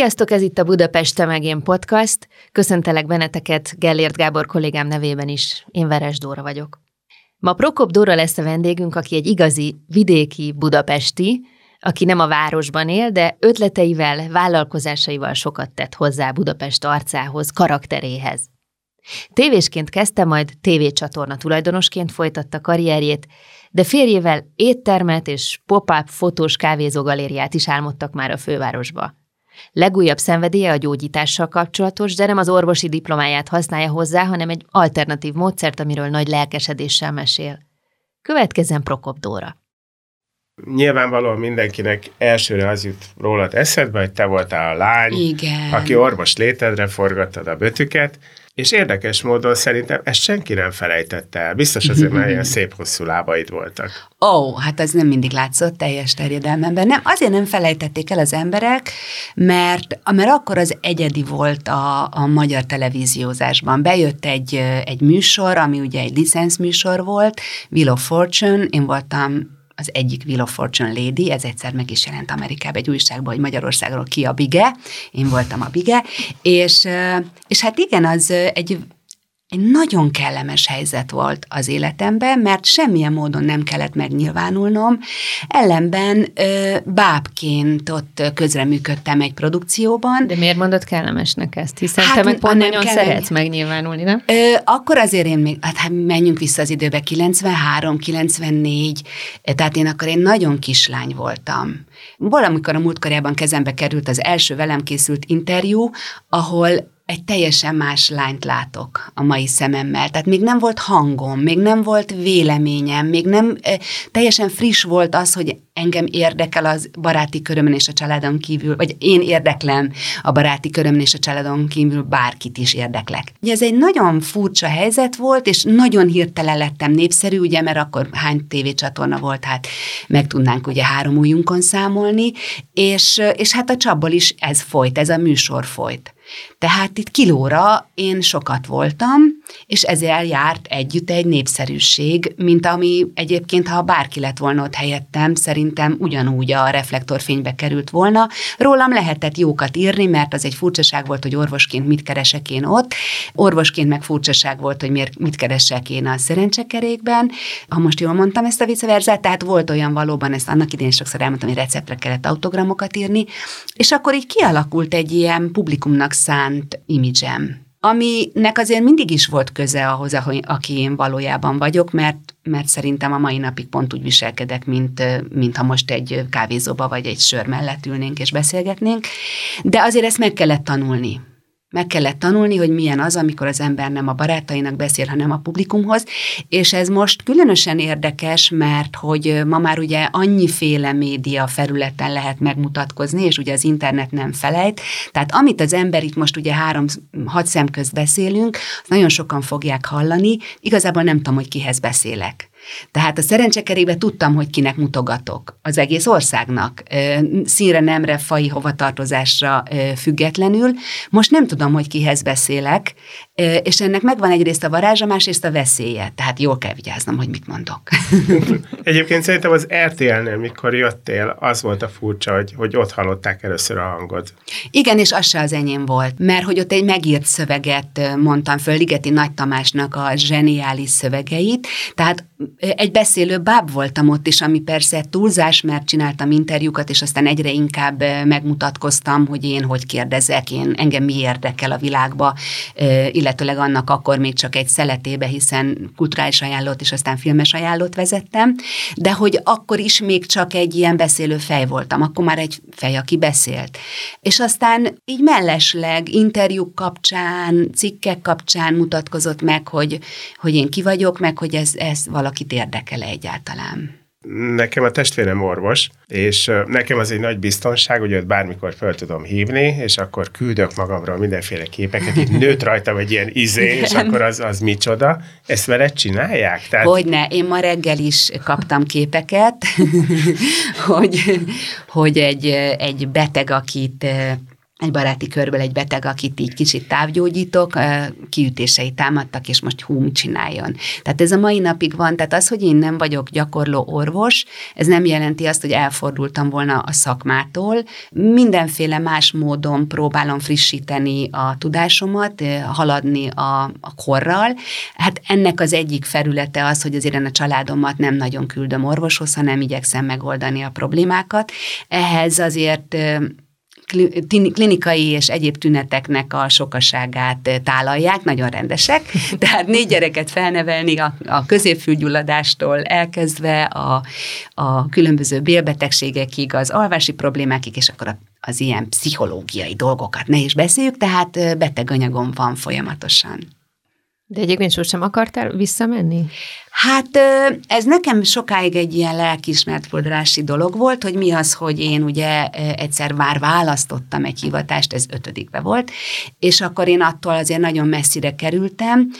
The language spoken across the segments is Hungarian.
Sziasztok, ez itt a Budapest Te meg én podcast. Köszöntelek benneteket Gellért Gábor kollégám nevében is. Én Veres Dóra vagyok. Ma Prokop Dóra lesz a vendégünk, aki egy igazi vidéki budapesti, aki nem a városban él, de ötleteivel, vállalkozásaival sokat tett hozzá Budapest arcához, karakteréhez. Tévésként kezdte, majd tévécsatorna tulajdonosként folytatta karrierjét, de férjével éttermet és pop-up fotós kávézógalériát is álmodtak már a fővárosba. Legújabb szenvedélye a gyógyítással kapcsolatos, de nem az orvosi diplomáját használja hozzá, hanem egy alternatív módszert, amiről nagy lelkesedéssel mesél. Következzen Prokop Dóra. Nyilvánvalóan mindenkinek elsőre az jut rólad eszedbe, hogy te voltál a lány, Igen. aki orvos létedre forgattad a bötüket, és érdekes módon szerintem ezt senki nem felejtette el. Biztos azért, mert ilyen szép hosszú lábaid voltak. Ó, oh, hát az nem mindig látszott teljes terjedelmemben. Nem, azért nem felejtették el az emberek, mert, mert akkor az egyedi volt a, a magyar televíziózásban. Bejött egy, egy műsor, ami ugye egy licenszműsor volt, Wheel of Fortune, én voltam az egyik Wheel of Fortune Lady, ez egyszer meg is jelent Amerikában egy újságban, hogy Magyarországról ki a Bige, én voltam a Bige, és, és hát igen, az egy egy nagyon kellemes helyzet volt az életemben, mert semmilyen módon nem kellett megnyilvánulnom. Ellenben ö, bábként ott közreműködtem egy produkcióban. De miért mondod kellemesnek ezt? Hiszen hát, te meg pont nagyon kellene. szeretsz megnyilvánulni, nem? Ö, akkor azért én még, hát, hát menjünk vissza az időbe, 93, 94, tehát én akkor én nagyon kislány voltam. Valamikor a múltkorjában kezembe került az első velem készült interjú, ahol egy teljesen más lányt látok a mai szememmel. Tehát még nem volt hangom, még nem volt véleményem, még nem e, teljesen friss volt az, hogy engem érdekel az baráti körömön és a családon kívül, vagy én érdeklem a baráti körömön és a családon kívül bárkit is érdeklek. Ugye ez egy nagyon furcsa helyzet volt, és nagyon hirtelen lettem népszerű, ugye, mert akkor hány tévécsatorna volt, hát meg tudnánk ugye három ujjunkon számolni, és, és hát a csapból is ez folyt, ez a műsor folyt. Tehát itt kilóra én sokat voltam, és ezzel járt együtt egy népszerűség, mint ami egyébként, ha bárki lett volna ott helyettem, szerintem ugyanúgy a reflektorfénybe került volna. Rólam lehetett jókat írni, mert az egy furcsaság volt, hogy orvosként mit keresek én ott, orvosként meg furcsaság volt, hogy miért, mit keresek én a szerencsekerékben, ha most jól mondtam ezt a viceverzát, tehát volt olyan valóban, ezt annak idén sokszor elmondtam, hogy receptre kellett autogramokat írni, és akkor így kialakult egy ilyen publikumnak szánt imidzsem aminek azért mindig is volt köze ahhoz, aki én valójában vagyok, mert, mert szerintem a mai napig pont úgy viselkedek, mint, mint ha most egy kávézóba vagy egy sör mellett ülnénk és beszélgetnénk, de azért ezt meg kellett tanulni. Meg kellett tanulni, hogy milyen az, amikor az ember nem a barátainak beszél, hanem a publikumhoz, és ez most különösen érdekes, mert hogy ma már ugye annyiféle média felületen lehet megmutatkozni, és ugye az internet nem felejt, tehát amit az ember itt most ugye három-hat szem közt beszélünk, nagyon sokan fogják hallani, igazából nem tudom, hogy kihez beszélek. Tehát a szerencsekerébe tudtam, hogy kinek mutogatok. Az egész országnak. Színre, nemre, fai hovatartozásra függetlenül. Most nem tudom, hogy kihez beszélek, és ennek megvan egyrészt a varázsa, másrészt a veszélye. Tehát jól kell vigyáznom, hogy mit mondok. Egyébként szerintem az RTL-nél, mikor jöttél, az volt a furcsa, hogy, hogy ott hallották először a hangod. Igen, és az se az enyém volt, mert hogy ott egy megírt szöveget mondtam föl, Ligeti Nagy Tamásnak a zseniális szövegeit, tehát egy beszélő báb voltam ott is, ami persze túlzás, mert csináltam interjúkat, és aztán egyre inkább megmutatkoztam, hogy én hogy kérdezek, én engem mi érdekel a világba, illetőleg annak akkor még csak egy szeletébe, hiszen kulturális ajánlót és aztán filmes ajánlót vezettem, de hogy akkor is még csak egy ilyen beszélő fej voltam, akkor már egy fej, aki beszélt. És aztán így mellesleg interjúk kapcsán, cikkek kapcsán mutatkozott meg, hogy, hogy én ki vagyok, meg hogy ez, ez valakit érdekel egyáltalán. Nekem a testvérem orvos, és nekem az egy nagy biztonság, hogy őt bármikor föl tudom hívni, és akkor küldök magamról mindenféle képeket, itt nőtt rajtam egy ilyen izé, és akkor az, az micsoda. Ezt veled csinálják? Tehát... Hogyne, én ma reggel is kaptam képeket, hogy, hogy egy, egy beteg, akit egy baráti körből egy beteg, akit így kicsit távgyógyítok, kiütései támadtak, és most hú, mit csináljon. Tehát ez a mai napig van, tehát az, hogy én nem vagyok gyakorló orvos, ez nem jelenti azt, hogy elfordultam volna a szakmától. Mindenféle más módon próbálom frissíteni a tudásomat, haladni a, a korral. Hát ennek az egyik felülete az, hogy azért én a családomat nem nagyon küldöm orvoshoz, hanem igyekszem megoldani a problémákat. Ehhez azért klinikai és egyéb tüneteknek a sokaságát tálalják, nagyon rendesek, tehát négy gyereket felnevelni a, a középfülgyulladástól elkezdve a, a különböző bélbetegségekig, az alvási problémákig, és akkor az ilyen pszichológiai dolgokat ne is beszéljük, tehát beteganyagom van folyamatosan. De egyébként sosem akartál visszamenni? Hát ez nekem sokáig egy ilyen lelkiismertfordrási dolog volt, hogy mi az, hogy én ugye egyszer már választottam egy hivatást, ez ötödikbe volt, és akkor én attól azért nagyon messzire kerültem,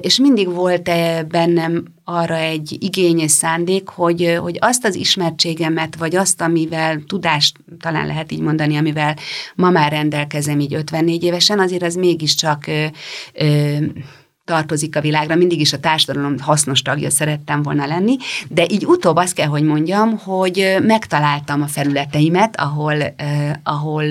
és mindig volt bennem arra egy igény és szándék, hogy, hogy azt az ismertségemet, vagy azt, amivel tudást, talán lehet így mondani, amivel ma már rendelkezem így 54 évesen, azért az mégiscsak ö, ö, tartozik a világra, mindig is a társadalom hasznos tagja szerettem volna lenni, de így utóbb azt kell, hogy mondjam, hogy megtaláltam a felületeimet, ahol, eh, ahol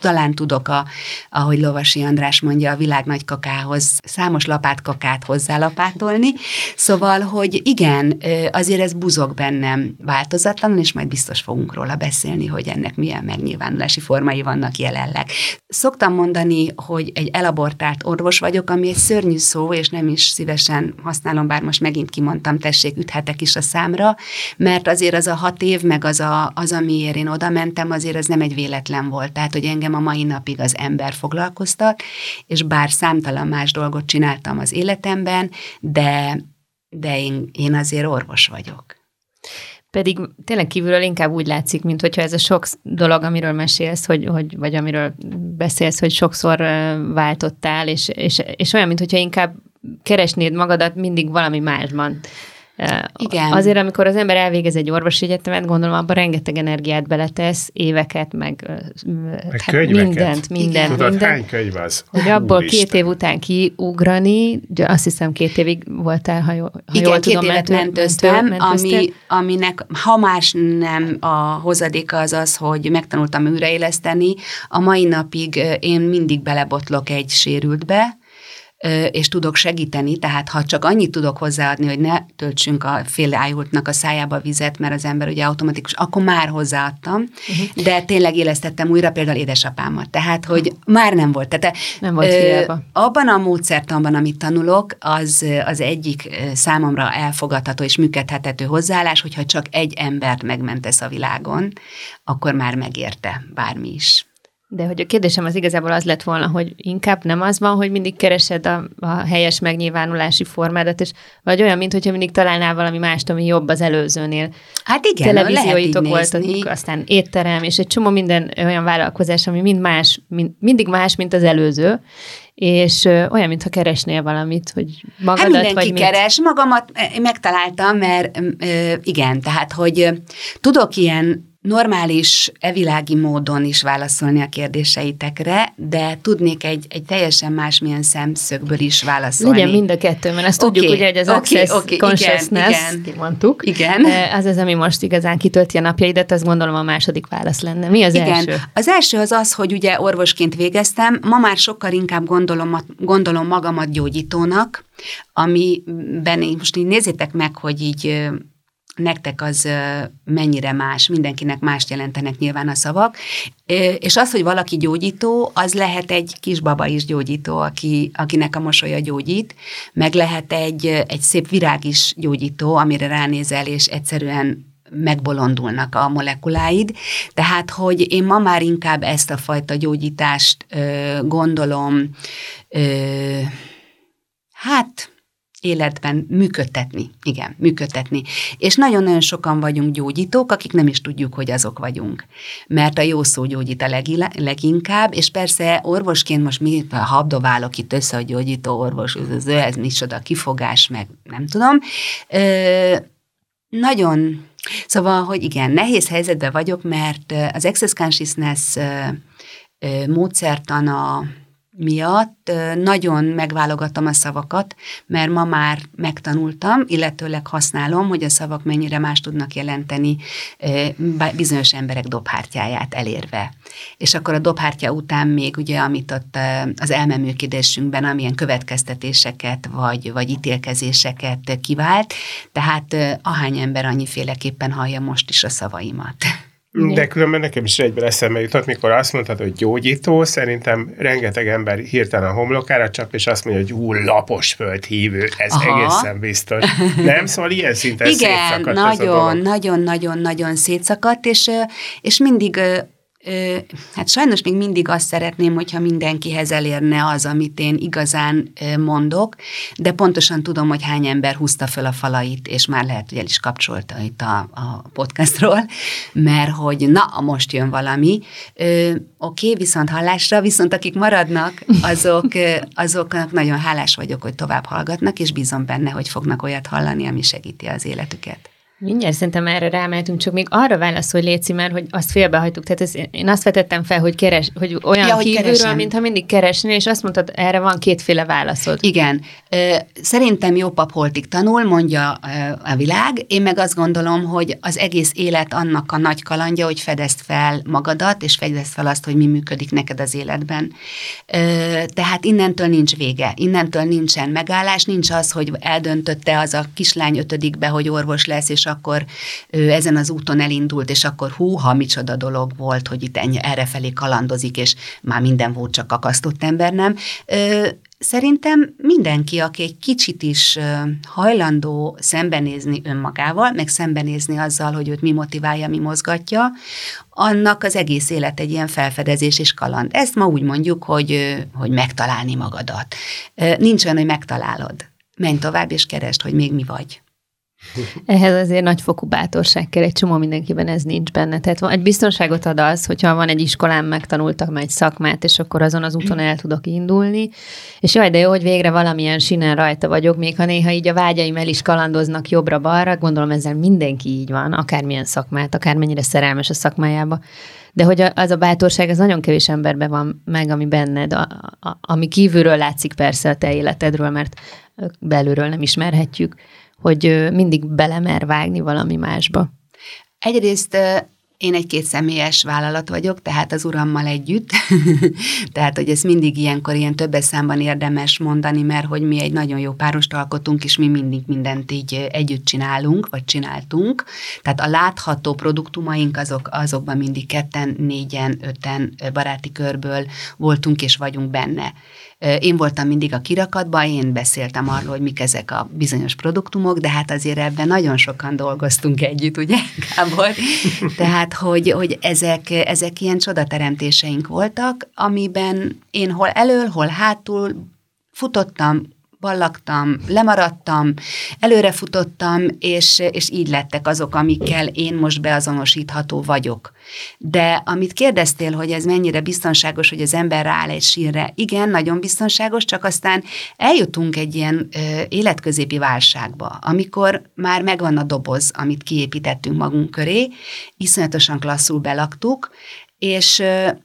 talán tudok, a, ahogy Lovasi András mondja, a világ nagy kakához számos lapátkakát hozzálapátolni, szóval, hogy igen, azért ez buzog bennem változatlanul, és majd biztos fogunk róla beszélni, hogy ennek milyen megnyilvánulási formái vannak jelenleg. Szoktam mondani, hogy egy elabortált orvos vagyok, ami egy szörnyű szó, és nem is szívesen használom, bár most megint kimondtam, tessék, üthetek is a számra, mert azért az a hat év, meg az, a, az amiért én oda mentem, azért ez nem egy véletlen volt. Tehát, hogy engem a mai napig az ember foglalkoztat, és bár számtalan más dolgot csináltam az életemben, de, de én, én azért orvos vagyok. Pedig tényleg kívülről inkább úgy látszik, mint hogyha ez a sok dolog, amiről mesélsz, hogy, hogy, vagy amiről beszélsz, hogy sokszor váltottál, és, és, és olyan, mint hogyha inkább keresnéd magadat mindig valami másban. Igen. Azért, amikor az ember elvégez egy orvosi egyetemet, gondolom, abban rengeteg energiát beletesz, éveket, meg, meg hát mindent, mindent. Tudod, mindent, hány könyv az? Hogy abból Úristen. két év után kiugrani, de azt hiszem két évig voltál, ha, jól, ha Igen, jól két tudom, évet mentőztem, mentőztem, ami, aminek ha más nem a hozadéka az az, hogy megtanultam újraéleszteni. A mai napig én mindig belebotlok egy sérültbe, és tudok segíteni, tehát ha csak annyit tudok hozzáadni, hogy ne töltsünk a fél ájultnak a szájába vizet, mert az ember ugye automatikus, akkor már hozzáadtam, uh-huh. de tényleg élesztettem újra például édesapámat, tehát hogy uh-huh. már nem volt. Tehát, nem volt ö, Abban a módszertanban, amit tanulok, az az egyik számomra elfogadható és működhetető hozzáállás, hogyha csak egy embert megmentesz a világon, akkor már megérte bármi is. De hogy a kérdésem az igazából az lett volna, hogy inkább nem az van, hogy mindig keresed a, a helyes megnyilvánulási formádat, és vagy olyan, mint hogyha mindig találnál valami mást, ami jobb az előzőnél. Hát igen, Televízióitok voltak, aztán étterem, és egy csomó minden olyan vállalkozás, ami mind más, mind, mindig más, mint az előző, és olyan, mintha keresnél valamit, hogy magadat hát mindenki vagy keres, mit? magamat megtaláltam, mert ö, igen, tehát, hogy tudok ilyen normális, evilági módon is válaszolni a kérdéseitekre, de tudnék egy, egy teljesen másmilyen szemszögből is válaszolni. Legyen mind a kettő, mert azt okay, tudjuk ugye, hogy az okay, access okay, consciousness, igen, igen. mondtuk, igen. az az, ami most igazán kitölti a napjaidat, azt gondolom a második válasz lenne. Mi az igen. első? Az első az az, hogy ugye orvosként végeztem, ma már sokkal inkább gondolom, gondolom magamat gyógyítónak, amiben most így nézzétek meg, hogy így nektek az mennyire más, mindenkinek mást jelentenek nyilván a szavak, és az, hogy valaki gyógyító, az lehet egy kisbaba is gyógyító, aki, akinek a mosolya gyógyít, meg lehet egy, egy szép virág is gyógyító, amire ránézel, és egyszerűen megbolondulnak a molekuláid. Tehát, hogy én ma már inkább ezt a fajta gyógyítást ö, gondolom, ö, hát életben működtetni. Igen, működtetni. És nagyon-nagyon sokan vagyunk gyógyítók, akik nem is tudjuk, hogy azok vagyunk. Mert a jó szó gyógyít a leginkább, és persze orvosként most mi, ha habdobálok itt össze, hogy gyógyító orvos, ez, ez micsoda kifogás, meg nem tudom. Ö, nagyon, szóval, hogy igen, nehéz helyzetben vagyok, mert az Access Consciousness módszertana miatt nagyon megválogatom a szavakat, mert ma már megtanultam, illetőleg használom, hogy a szavak mennyire más tudnak jelenteni bizonyos emberek dobhártyáját elérve. És akkor a dobhártya után még ugye, amit ott az elmeműködésünkben, amilyen következtetéseket vagy, vagy ítélkezéseket kivált, tehát ahány ember annyiféleképpen hallja most is a szavaimat. De különben nekem is egyben eszembe jutott, mikor azt mondtad, hogy gyógyító, szerintem rengeteg ember hirtelen a homlokára csap, és azt mondja, hogy ú, lapos földhívő, ez Aha. egészen biztos. Nem? Szóval ilyen szinten Igen, nagyon, nagyon, nagyon, nagyon szétszakadt, és, és mindig Hát sajnos még mindig azt szeretném, hogyha mindenkihez elérne az, amit én igazán mondok, de pontosan tudom, hogy hány ember húzta föl a falait, és már lehet, hogy el is kapcsolta itt a, a podcastról, mert hogy na, most jön valami. Oké, okay, viszont hallásra, viszont akik maradnak, azok, azoknak nagyon hálás vagyok, hogy tovább hallgatnak, és bízom benne, hogy fognak olyat hallani, ami segíti az életüket. Mindjárt szerintem erre rámehetünk, csak még arra válaszolj, Léci, mert hogy azt félbehagytuk. Tehát ez, én azt vetettem fel, hogy, keres, hogy olyan ja, kívülről, mintha mindig keresni, és azt mondtad, erre van kétféle válaszod. Igen. Szerintem jó pap holtig tanul, mondja a világ. Én meg azt gondolom, hogy az egész élet annak a nagy kalandja, hogy fedezd fel magadat, és fedezd fel azt, hogy mi működik neked az életben. Tehát innentől nincs vége. Innentől nincsen megállás, nincs az, hogy eldöntötte az a kislány ötödikbe, hogy orvos lesz, és akkor ő ezen az úton elindult, és akkor hú, ha micsoda dolog volt, hogy itt ennyi, errefelé kalandozik, és már minden volt, csak akasztott ember nem. Szerintem mindenki, aki egy kicsit is hajlandó szembenézni önmagával, meg szembenézni azzal, hogy őt mi motiválja, mi mozgatja, annak az egész élet egy ilyen felfedezés és kaland. Ezt ma úgy mondjuk, hogy, hogy megtalálni magadat. Nincs olyan, hogy megtalálod. Menj tovább és keresd, hogy még mi vagy. Ehhez azért nagyfokú bátorság kell, egy csomó mindenkiben ez nincs benne. Tehát egy biztonságot ad az, hogyha van egy iskolán, megtanultak már egy szakmát, és akkor azon az úton el tudok indulni. És jaj, de jó, hogy végre valamilyen sinen rajta vagyok, még ha néha így a vágyaim el is kalandoznak jobbra-balra, gondolom ezzel mindenki így van, akármilyen szakmát, akármennyire szerelmes a szakmájába. De hogy az a bátorság, az nagyon kevés emberben van meg, ami benned, a, a, ami kívülről látszik persze a te életedről, mert belülről nem ismerhetjük hogy mindig belemer vágni valami másba? Egyrészt én egy kétszemélyes vállalat vagyok, tehát az urammal együtt. tehát, hogy ez mindig ilyenkor ilyen többes számban érdemes mondani, mert hogy mi egy nagyon jó párost alkotunk, és mi mindig mindent így együtt csinálunk, vagy csináltunk. Tehát a látható produktumaink azok, azokban mindig ketten, négyen, öten baráti körből voltunk és vagyunk benne. Én voltam mindig a kirakatban, én beszéltem arról, hogy mik ezek a bizonyos produktumok, de hát azért ebben nagyon sokan dolgoztunk együtt, ugye, Gábor? Tehát, hogy, hogy ezek, ezek ilyen csodateremtéseink voltak, amiben én hol elől, hol hátul futottam, ballagtam, lemaradtam, előrefutottam, és, és így lettek azok, amikkel én most beazonosítható vagyok. De amit kérdeztél, hogy ez mennyire biztonságos, hogy az ember rááll egy sírre, igen, nagyon biztonságos, csak aztán eljutunk egy ilyen ö, életközépi válságba, amikor már megvan a doboz, amit kiépítettünk magunk köré, iszonyatosan klasszul belaktuk, és,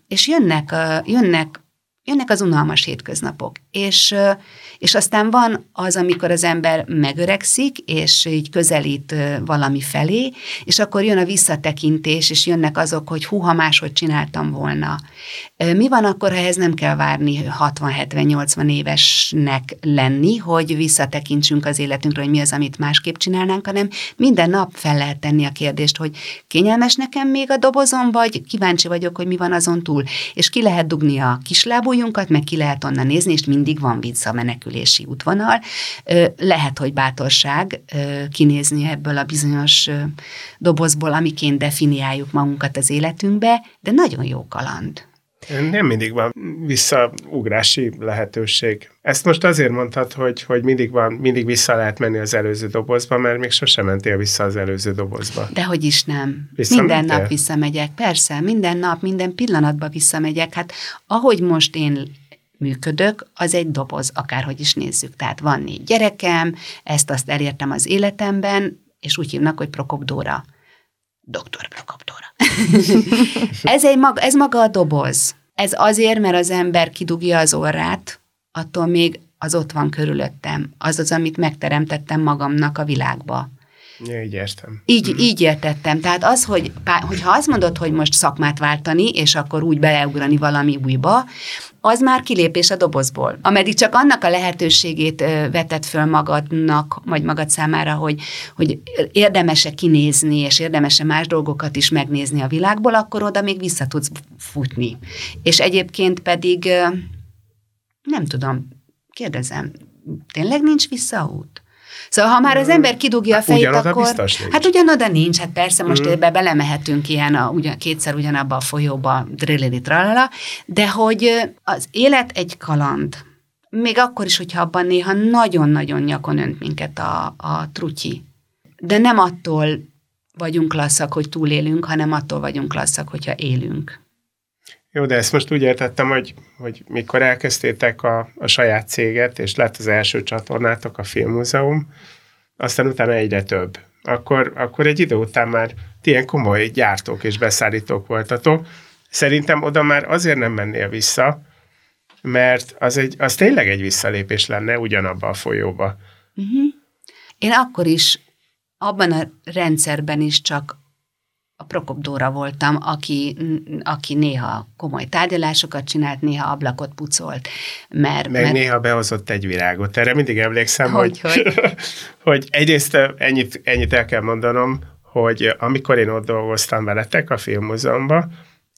és jönnek, jönnek jönnek az unalmas hétköznapok. És, és aztán van az, amikor az ember megöregszik, és így közelít valami felé, és akkor jön a visszatekintés, és jönnek azok, hogy hú, ha máshogy csináltam volna. Mi van akkor, ha ez nem kell várni 60-70-80 évesnek lenni, hogy visszatekintsünk az életünkre, hogy mi az, amit másképp csinálnánk, hanem minden nap fel lehet tenni a kérdést, hogy kényelmes nekem még a dobozom, vagy kíváncsi vagyok, hogy mi van azon túl. És ki lehet dugni a kislábújunkat, meg ki lehet onnan nézni, és mindig van visszamenekülési útvonal. Lehet, hogy bátorság kinézni ebből a bizonyos dobozból, amiként definiáljuk magunkat az életünkbe, de nagyon jó kaland. Nem mindig van visszaugrási lehetőség. Ezt most azért mondtad, hogy, hogy mindig, van, mindig vissza lehet menni az előző dobozba, mert még sosem mentél vissza az előző dobozba. De hogy is nem. Minden nap visszamegyek, persze, minden nap, minden pillanatban visszamegyek. Hát ahogy most én működök, az egy doboz, akárhogy is nézzük. Tehát van négy gyerekem, ezt-azt elértem az életemben, és úgy hívnak, hogy Prokop Dóra. Doktor Prokop Dóra. ez, egy maga, ez maga a doboz. Ez azért, mert az ember kidugja az orrát, attól még az ott van körülöttem. Az az, amit megteremtettem magamnak a világba. Ja, így értem. Így, mm. így értettem. Tehát az, hogy, hogyha azt mondod, hogy most szakmát váltani, és akkor úgy beleugrani valami újba, az már kilépés a dobozból. Ameddig csak annak a lehetőségét vetett föl magadnak, vagy magad számára, hogy, hogy érdemese kinézni, és érdemese más dolgokat is megnézni a világból, akkor oda még vissza tudsz futni. És egyébként pedig, nem tudom, kérdezem, tényleg nincs visszaút? Szóval ha már az ember kidugja a fejét, ugyanoda akkor... Biztos nincs. Hát ugyanoda nincs, hát persze most mm. ebbe belemehetünk ilyen a, ugyan, kétszer ugyanabba a folyóba, drillili tralala, de hogy az élet egy kaland. Még akkor is, hogyha abban néha nagyon-nagyon nyakon önt minket a, a trutyi. De nem attól vagyunk lasszak, hogy túlélünk, hanem attól vagyunk lasszak, hogyha élünk. Jó, de ezt most úgy értettem, hogy, hogy mikor elkezdtétek a, a saját céget, és lett az első csatornátok, a Filmmúzeum, aztán utána egyre több. Akkor, akkor egy idő után már ilyen komoly gyártók és beszállítók voltatok. Szerintem oda már azért nem mennél vissza, mert az, egy, az tényleg egy visszalépés lenne ugyanabba a folyóba. Uh-huh. Én akkor is abban a rendszerben is csak a Prokop Dóra voltam, aki, aki néha komoly tárgyalásokat csinált, néha ablakot pucolt. Mert, Meg mert... néha behozott egy virágot. Erre mindig emlékszem, hogy, hogy, hogy? hogy egyrészt ennyit, ennyit el kell mondanom, hogy amikor én ott dolgoztam veletek a filmmúzeumban,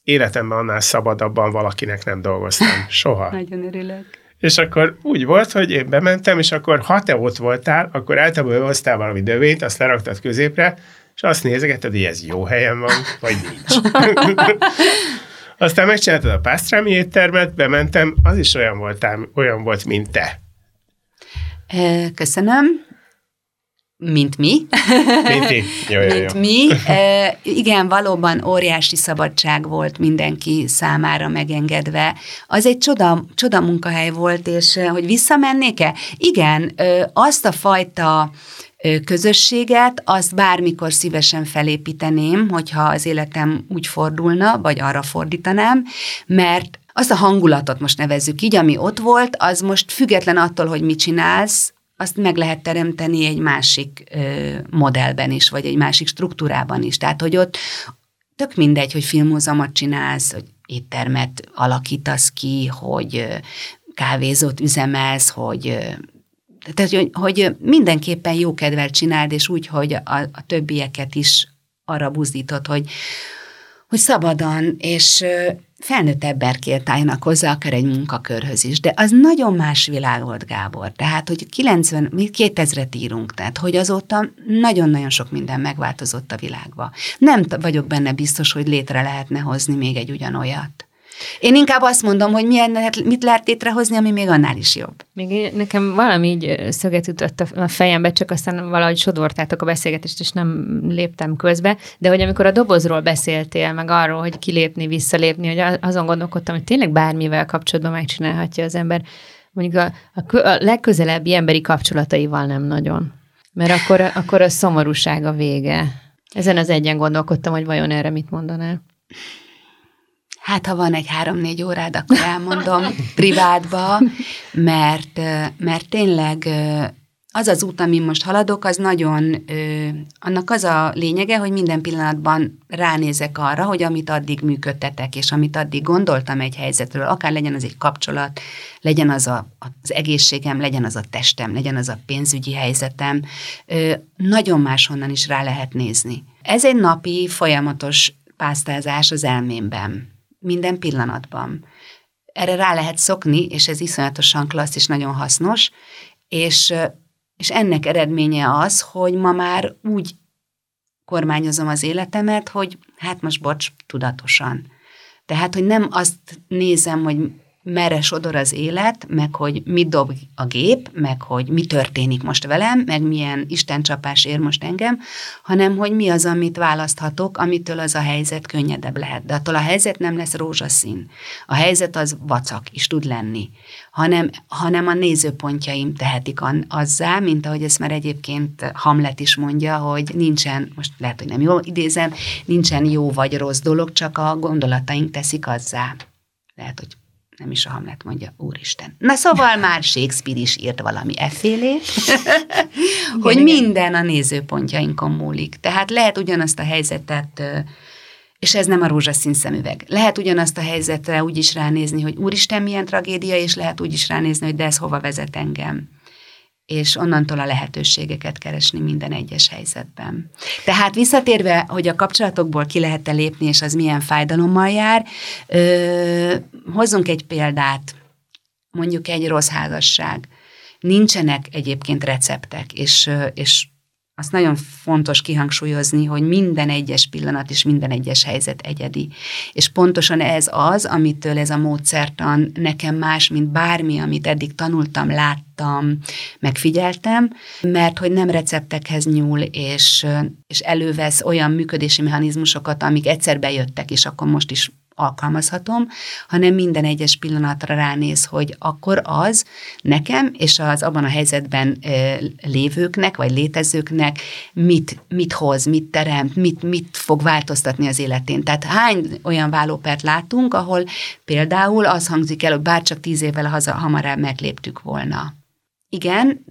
életemben annál szabadabban valakinek nem dolgoztam. Soha. Nagyon örülök. És akkor úgy volt, hogy én bementem, és akkor ha te ott voltál, akkor általában hoztál valami dövényt, azt leraktad középre, és azt nézegeted, hogy ez jó helyen van, vagy nincs. Aztán megcsináltad a pásztrámi éttermet, bementem, az is olyan, voltál, olyan volt, mint te. Köszönöm. Mint mi. Mint mi. Jó, jó, jó. Mint mi. E, igen, valóban óriási szabadság volt mindenki számára megengedve. Az egy csoda, csoda munkahely volt, és hogy visszamennék-e? Igen, azt a fajta közösséget, azt bármikor szívesen felépíteném, hogyha az életem úgy fordulna, vagy arra fordítanám, mert azt a hangulatot most nevezzük így, ami ott volt, az most független attól, hogy mit csinálsz, azt meg lehet teremteni egy másik ö, modellben is, vagy egy másik struktúrában is. Tehát, hogy ott tök mindegy, hogy filmhozamot csinálsz, hogy éttermet alakítasz ki, hogy kávézót üzemelsz, hogy tehát, hogy, hogy mindenképpen jó kedvel csináld, és úgy, hogy a, a többieket is arra buzdítod, hogy, hogy szabadon és felnőtt emberként álljanak hozzá, akár egy munkakörhöz is. De az nagyon más világ volt, Gábor. Tehát, hogy 90, mi 2000-et írunk, tehát, hogy azóta nagyon-nagyon sok minden megváltozott a világba. Nem vagyok benne biztos, hogy létre lehetne hozni még egy ugyanolyat. Én inkább azt mondom, hogy milyen, mit lehet létrehozni, ami még annál is jobb. Még nekem valami így szöget ütött a fejembe, csak aztán valahogy sodortátok a beszélgetést, és nem léptem közbe, de hogy amikor a dobozról beszéltél, meg arról, hogy kilépni, visszalépni, hogy azon gondolkodtam, hogy tényleg bármivel kapcsolatban megcsinálhatja az ember, mondjuk a, a, a legközelebbi emberi kapcsolataival nem nagyon. Mert akkor, akkor a szomorúság a vége. Ezen az egyen gondolkodtam, hogy vajon erre mit mondanál. Hát, ha van egy három-négy órád, akkor elmondom privátba, mert, mert tényleg az az út, amin most haladok, az nagyon, annak az a lényege, hogy minden pillanatban ránézek arra, hogy amit addig működtetek, és amit addig gondoltam egy helyzetről, akár legyen az egy kapcsolat, legyen az a, az egészségem, legyen az a testem, legyen az a pénzügyi helyzetem, nagyon máshonnan is rá lehet nézni. Ez egy napi, folyamatos pásztázás az elmémben minden pillanatban. Erre rá lehet szokni, és ez iszonyatosan klassz és nagyon hasznos, és, és ennek eredménye az, hogy ma már úgy kormányozom az életemet, hogy hát most bocs, tudatosan. Tehát, hogy nem azt nézem, hogy merre sodor az élet, meg hogy mit dob a gép, meg hogy mi történik most velem, meg milyen istencsapás ér most engem, hanem hogy mi az, amit választhatok, amitől az a helyzet könnyedebb lehet. De attól a helyzet nem lesz rózsaszín. A helyzet az vacak is tud lenni, hanem, hanem a nézőpontjaim tehetik azzá, mint ahogy ezt már egyébként Hamlet is mondja, hogy nincsen, most lehet, hogy nem jól idézem, nincsen jó vagy rossz dolog, csak a gondolataink teszik azzá. Lehet, hogy nem is a Hamlet mondja, úristen. Na szóval már Shakespeare is írt valami effélé, hogy igen, minden a nézőpontjainkon múlik. Tehát lehet ugyanazt a helyzetet, és ez nem a rózsaszín szemüveg. Lehet ugyanazt a helyzetre úgy is ránézni, hogy úristen, milyen tragédia, és lehet úgy is ránézni, hogy de ez hova vezet engem és onnantól a lehetőségeket keresni minden egyes helyzetben. Tehát visszatérve, hogy a kapcsolatokból ki lehet-e lépni, és az milyen fájdalommal jár, ö, hozzunk egy példát, mondjuk egy rossz házasság. Nincsenek egyébként receptek, és, és azt nagyon fontos kihangsúlyozni, hogy minden egyes pillanat és minden egyes helyzet egyedi. És pontosan ez az, amitől ez a módszertan nekem más, mint bármi, amit eddig tanultam, láttam, megfigyeltem, mert hogy nem receptekhez nyúl, és, és elővesz olyan működési mechanizmusokat, amik egyszer bejöttek, és akkor most is alkalmazhatom, hanem minden egyes pillanatra ránéz, hogy akkor az nekem és az abban a helyzetben lévőknek, vagy létezőknek mit, mit hoz, mit teremt, mit, mit fog változtatni az életén. Tehát hány olyan vállópert látunk, ahol például az hangzik el, hogy bárcsak tíz évvel haza, hamarabb megléptük volna. Igen,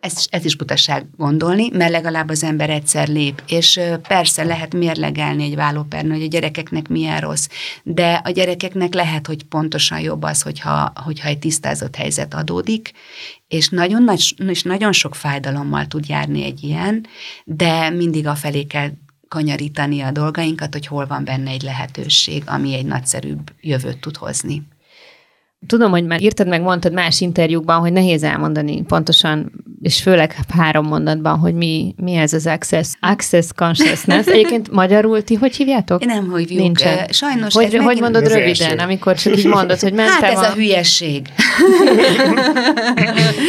ez, ez is butaság gondolni, mert legalább az ember egyszer lép, és persze lehet mérlegelni egy vállópernő, hogy a gyerekeknek milyen rossz, de a gyerekeknek lehet, hogy pontosan jobb az, hogyha, hogyha egy tisztázott helyzet adódik, és nagyon, nagy, és nagyon sok fájdalommal tud járni egy ilyen, de mindig a felé kell kanyarítani a dolgainkat, hogy hol van benne egy lehetőség, ami egy nagyszerűbb jövőt tud hozni. Tudom, hogy már írtad meg, mondtad más interjúkban, hogy nehéz elmondani pontosan, és főleg három mondatban, hogy mi, mi ez az access, access consciousness. Egyébként magyarul ti hogy hívjátok? Nem hívjuk. Nincsen. Sajnos hogy, hogy megint... mondod röviden, amikor csak így mondod, hogy mentem Hát ez a, a hülyeség.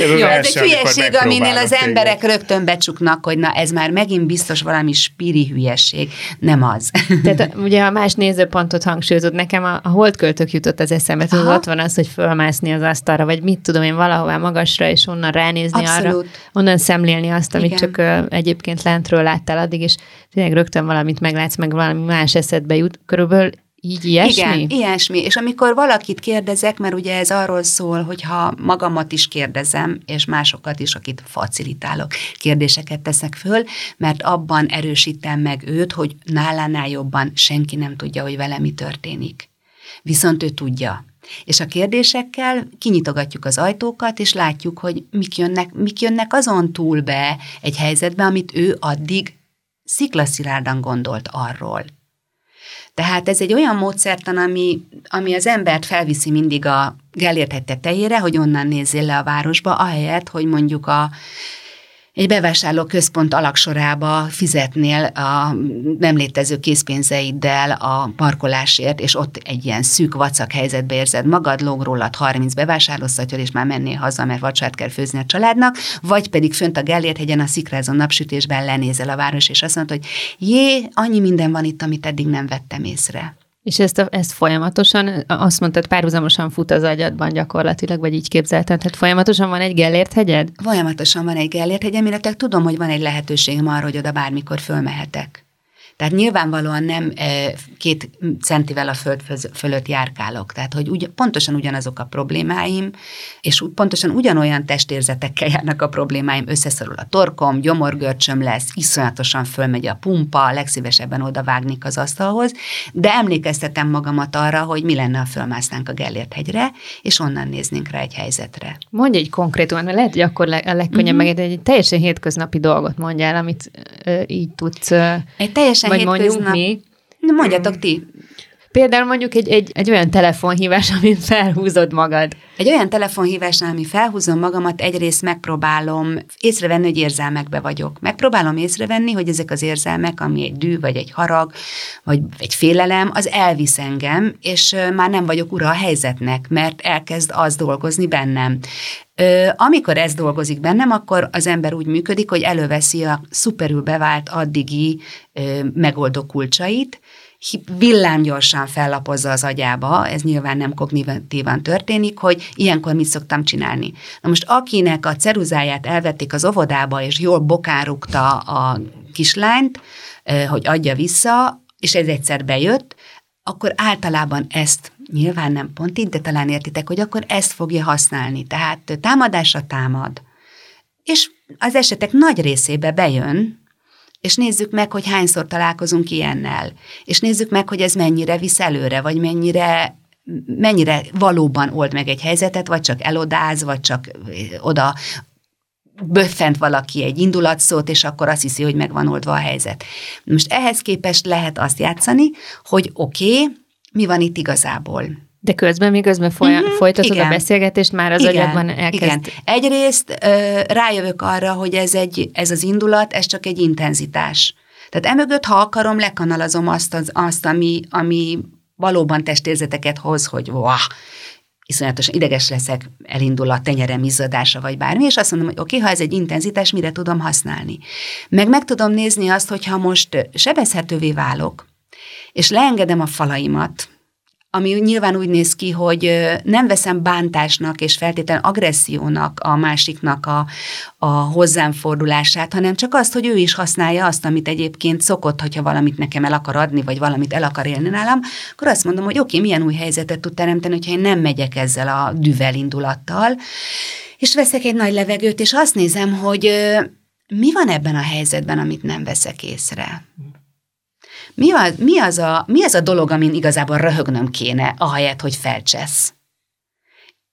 Ez Jó, ez egy hülyeség, aminél az emberek téged. rögtön becsuknak, hogy na ez már megint biztos valami spiri hülyeség. Nem az. Tehát ugye a más nézőpontot hangsúlyozod, nekem a, a holdköltök jutott az eszembe, hogy ott van az, hogy fölmászni az asztalra, vagy mit tudom én, valahová magasra, és onnan ránézni Abszolút. arra, onnan szemlélni azt, amit Igen. csak uh, egyébként lentről láttál addig, és tényleg rögtön valamit meglátsz, meg valami más eszedbe jut. Körülbelül így ilyesmi? Igen, ilyesmi. És amikor valakit kérdezek, mert ugye ez arról szól, hogy ha magamat is kérdezem, és másokat is, akit facilitálok, kérdéseket teszek föl, mert abban erősítem meg őt, hogy nálánál jobban senki nem tudja, hogy vele mi történik. Viszont ő tudja. És a kérdésekkel kinyitogatjuk az ajtókat, és látjuk, hogy mik jönnek, mik jönnek azon túl be egy helyzetbe, amit ő addig sziklaszilárdan gondolt arról. Tehát ez egy olyan módszertan, ami, ami az embert felviszi mindig a Gellért tetejére, hogy onnan nézzél le a városba, ahelyett, hogy mondjuk a egy bevásárló központ alaksorába fizetnél a nem létező készpénzeiddel a parkolásért, és ott egy ilyen szűk vacak helyzetbe érzed magad, lóg rólad 30 bevásárlószatyor, és már mennél haza, mert vacsát kell főzni a családnak, vagy pedig fönt a Gellért hegyen a szikrázó napsütésben lenézel a város, és azt mondod, hogy jé, annyi minden van itt, amit eddig nem vettem észre. És ezt, a, ezt folyamatosan, azt mondtad, párhuzamosan fut az agyadban gyakorlatilag, vagy így képzelted, tehát folyamatosan van egy Gellért hegyed? Folyamatosan van egy Gellért hegyem, illetve tudom, hogy van egy lehetőségem arra, hogy oda bármikor fölmehetek. Tehát nyilvánvalóan nem két centivel a föld fölött járkálok. Tehát, hogy ugy, pontosan ugyanazok a problémáim, és pontosan ugyanolyan testérzetekkel járnak a problémáim, összeszorul a torkom, gyomorgörcsöm lesz, iszonyatosan fölmegy a pumpa, legszívesebben oda vágnék az asztalhoz, de emlékeztetem magamat arra, hogy mi lenne, ha fölmásznánk a Gellért hegyre, és onnan néznénk rá egy helyzetre. Mondj egy konkrétumot, mert lehet, hogy akkor a legkönnyebb mm-hmm. meg egy teljesen hétköznapi dolgot mondjál, amit ö, így tudsz. Egy teljesen vagy mondjuk mi. Mondjatok ti. Például mondjuk egy, egy, egy olyan telefonhívás, amin felhúzod magad. Egy olyan telefonhívásnál, ami felhúzom magamat, egyrészt megpróbálom észrevenni, hogy érzelmekbe vagyok. Megpróbálom észrevenni, hogy ezek az érzelmek, ami egy dű, vagy egy harag, vagy egy félelem, az elvisz engem, és már nem vagyok ura a helyzetnek, mert elkezd az dolgozni bennem. Amikor ez dolgozik bennem, akkor az ember úgy működik, hogy előveszi a szuperül bevált addigi megoldó kulcsait, villámgyorsan fellapozza az agyába, ez nyilván nem kognitívan történik, hogy ilyenkor mit szoktam csinálni. Na most akinek a ceruzáját elvették az óvodába, és jól bokárukta a kislányt, hogy adja vissza, és ez egyszer bejött, akkor általában ezt, nyilván nem pont így, de talán értitek, hogy akkor ezt fogja használni. Tehát támadásra támad. És az esetek nagy részébe bejön, és nézzük meg, hogy hányszor találkozunk ilyennel, és nézzük meg, hogy ez mennyire visz előre, vagy mennyire mennyire valóban old meg egy helyzetet, vagy csak elodáz, vagy csak oda böffent valaki egy indulatszót, és akkor azt hiszi, hogy meg van oldva a helyzet. Most ehhez képest lehet azt játszani, hogy oké, okay, mi van itt igazából? De közben, még közben folya, uh-huh, folytatod igen. a beszélgetést, már az igen, agyadban elkezd... Igen. Egyrészt ö, rájövök arra, hogy ez, egy, ez az indulat, ez csak egy intenzitás. Tehát emögött, ha akarom, lekanalazom azt, az, azt ami, ami valóban testérzeteket hoz, hogy wah, iszonyatosan ideges leszek, elindul a tenyerem izzadása, vagy bármi, és azt mondom, hogy oké, okay, ha ez egy intenzitás, mire tudom használni. Meg meg tudom nézni azt, hogyha most sebezhetővé válok, és leengedem a falaimat, ami nyilván úgy néz ki, hogy nem veszem bántásnak és feltétlenül agressziónak a másiknak a, a hozzám fordulását, hanem csak azt, hogy ő is használja azt, amit egyébként szokott, hogyha valamit nekem el akar adni, vagy valamit el akar élni nálam, akkor azt mondom, hogy oké, okay, milyen új helyzetet tud teremteni, hogyha én nem megyek ezzel a düvel indulattal, és veszek egy nagy levegőt, és azt nézem, hogy mi van ebben a helyzetben, amit nem veszek észre. Mi az, mi, az a, mi az a dolog, amin igazából röhögnöm kéne, ahelyett, hogy felcsesz?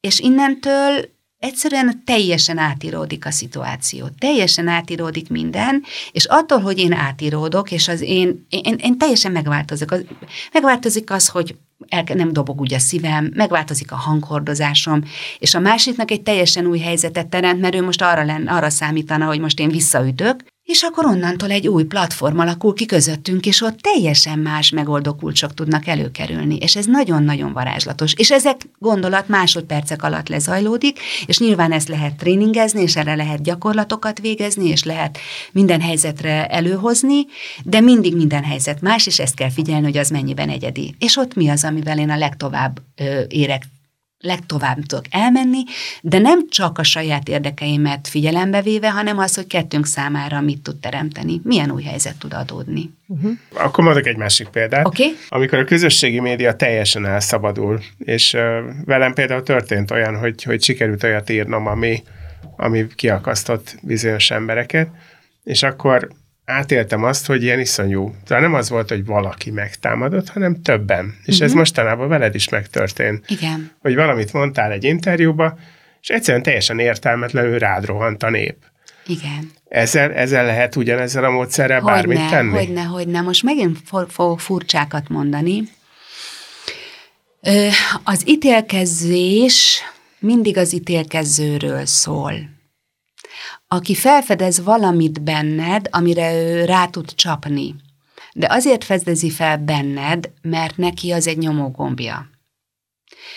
És innentől egyszerűen teljesen átíródik a szituáció, teljesen átíródik minden, és attól, hogy én átíródok, és az én, én, én teljesen megváltozok. Az, megváltozik az, hogy el, nem dobog úgy a szívem, megváltozik a hanghordozásom, és a másiknak egy teljesen új helyzetet teremt, mert ő most arra, lenne, arra számítana, hogy most én visszaütök, és akkor onnantól egy új platform alakul ki közöttünk, és ott teljesen más megoldó kulcsok tudnak előkerülni, és ez nagyon-nagyon varázslatos. És ezek gondolat másodpercek alatt lezajlódik, és nyilván ezt lehet tréningezni, és erre lehet gyakorlatokat végezni, és lehet minden helyzetre előhozni, de mindig minden helyzet más, és ezt kell figyelni, hogy az mennyiben egyedi. És ott mi az, amivel én a legtovább ö, érek legtovább tudok elmenni, de nem csak a saját érdekeimet figyelembe véve, hanem az, hogy kettőnk számára mit tud teremteni, milyen új helyzet tud adódni. Uh-huh. Akkor mondok egy másik példát. Okay. Amikor a közösségi média teljesen elszabadul, és uh, velem például történt olyan, hogy, hogy sikerült olyat írnom, ami, ami kiakasztott bizonyos embereket, és akkor átéltem azt, hogy ilyen iszonyú. Tehát nem az volt, hogy valaki megtámadott, hanem többen. És uh-huh. ez mhm. mostanában veled is megtörtént. Igen. Hogy valamit mondtál egy interjúba, és egyszerűen teljesen értelmetlenül rád rohant a nép. Igen. Ezzel, ezzel lehet ugyanezzel a módszerrel hogy bármit ne, tenni? Hogyne, hogyne. Most megint fogok furcsákat mondani. Az ítélkezés mindig az ítélkezőről szól aki felfedez valamit benned, amire ő rá tud csapni. De azért fedezi fel benned, mert neki az egy nyomógombja.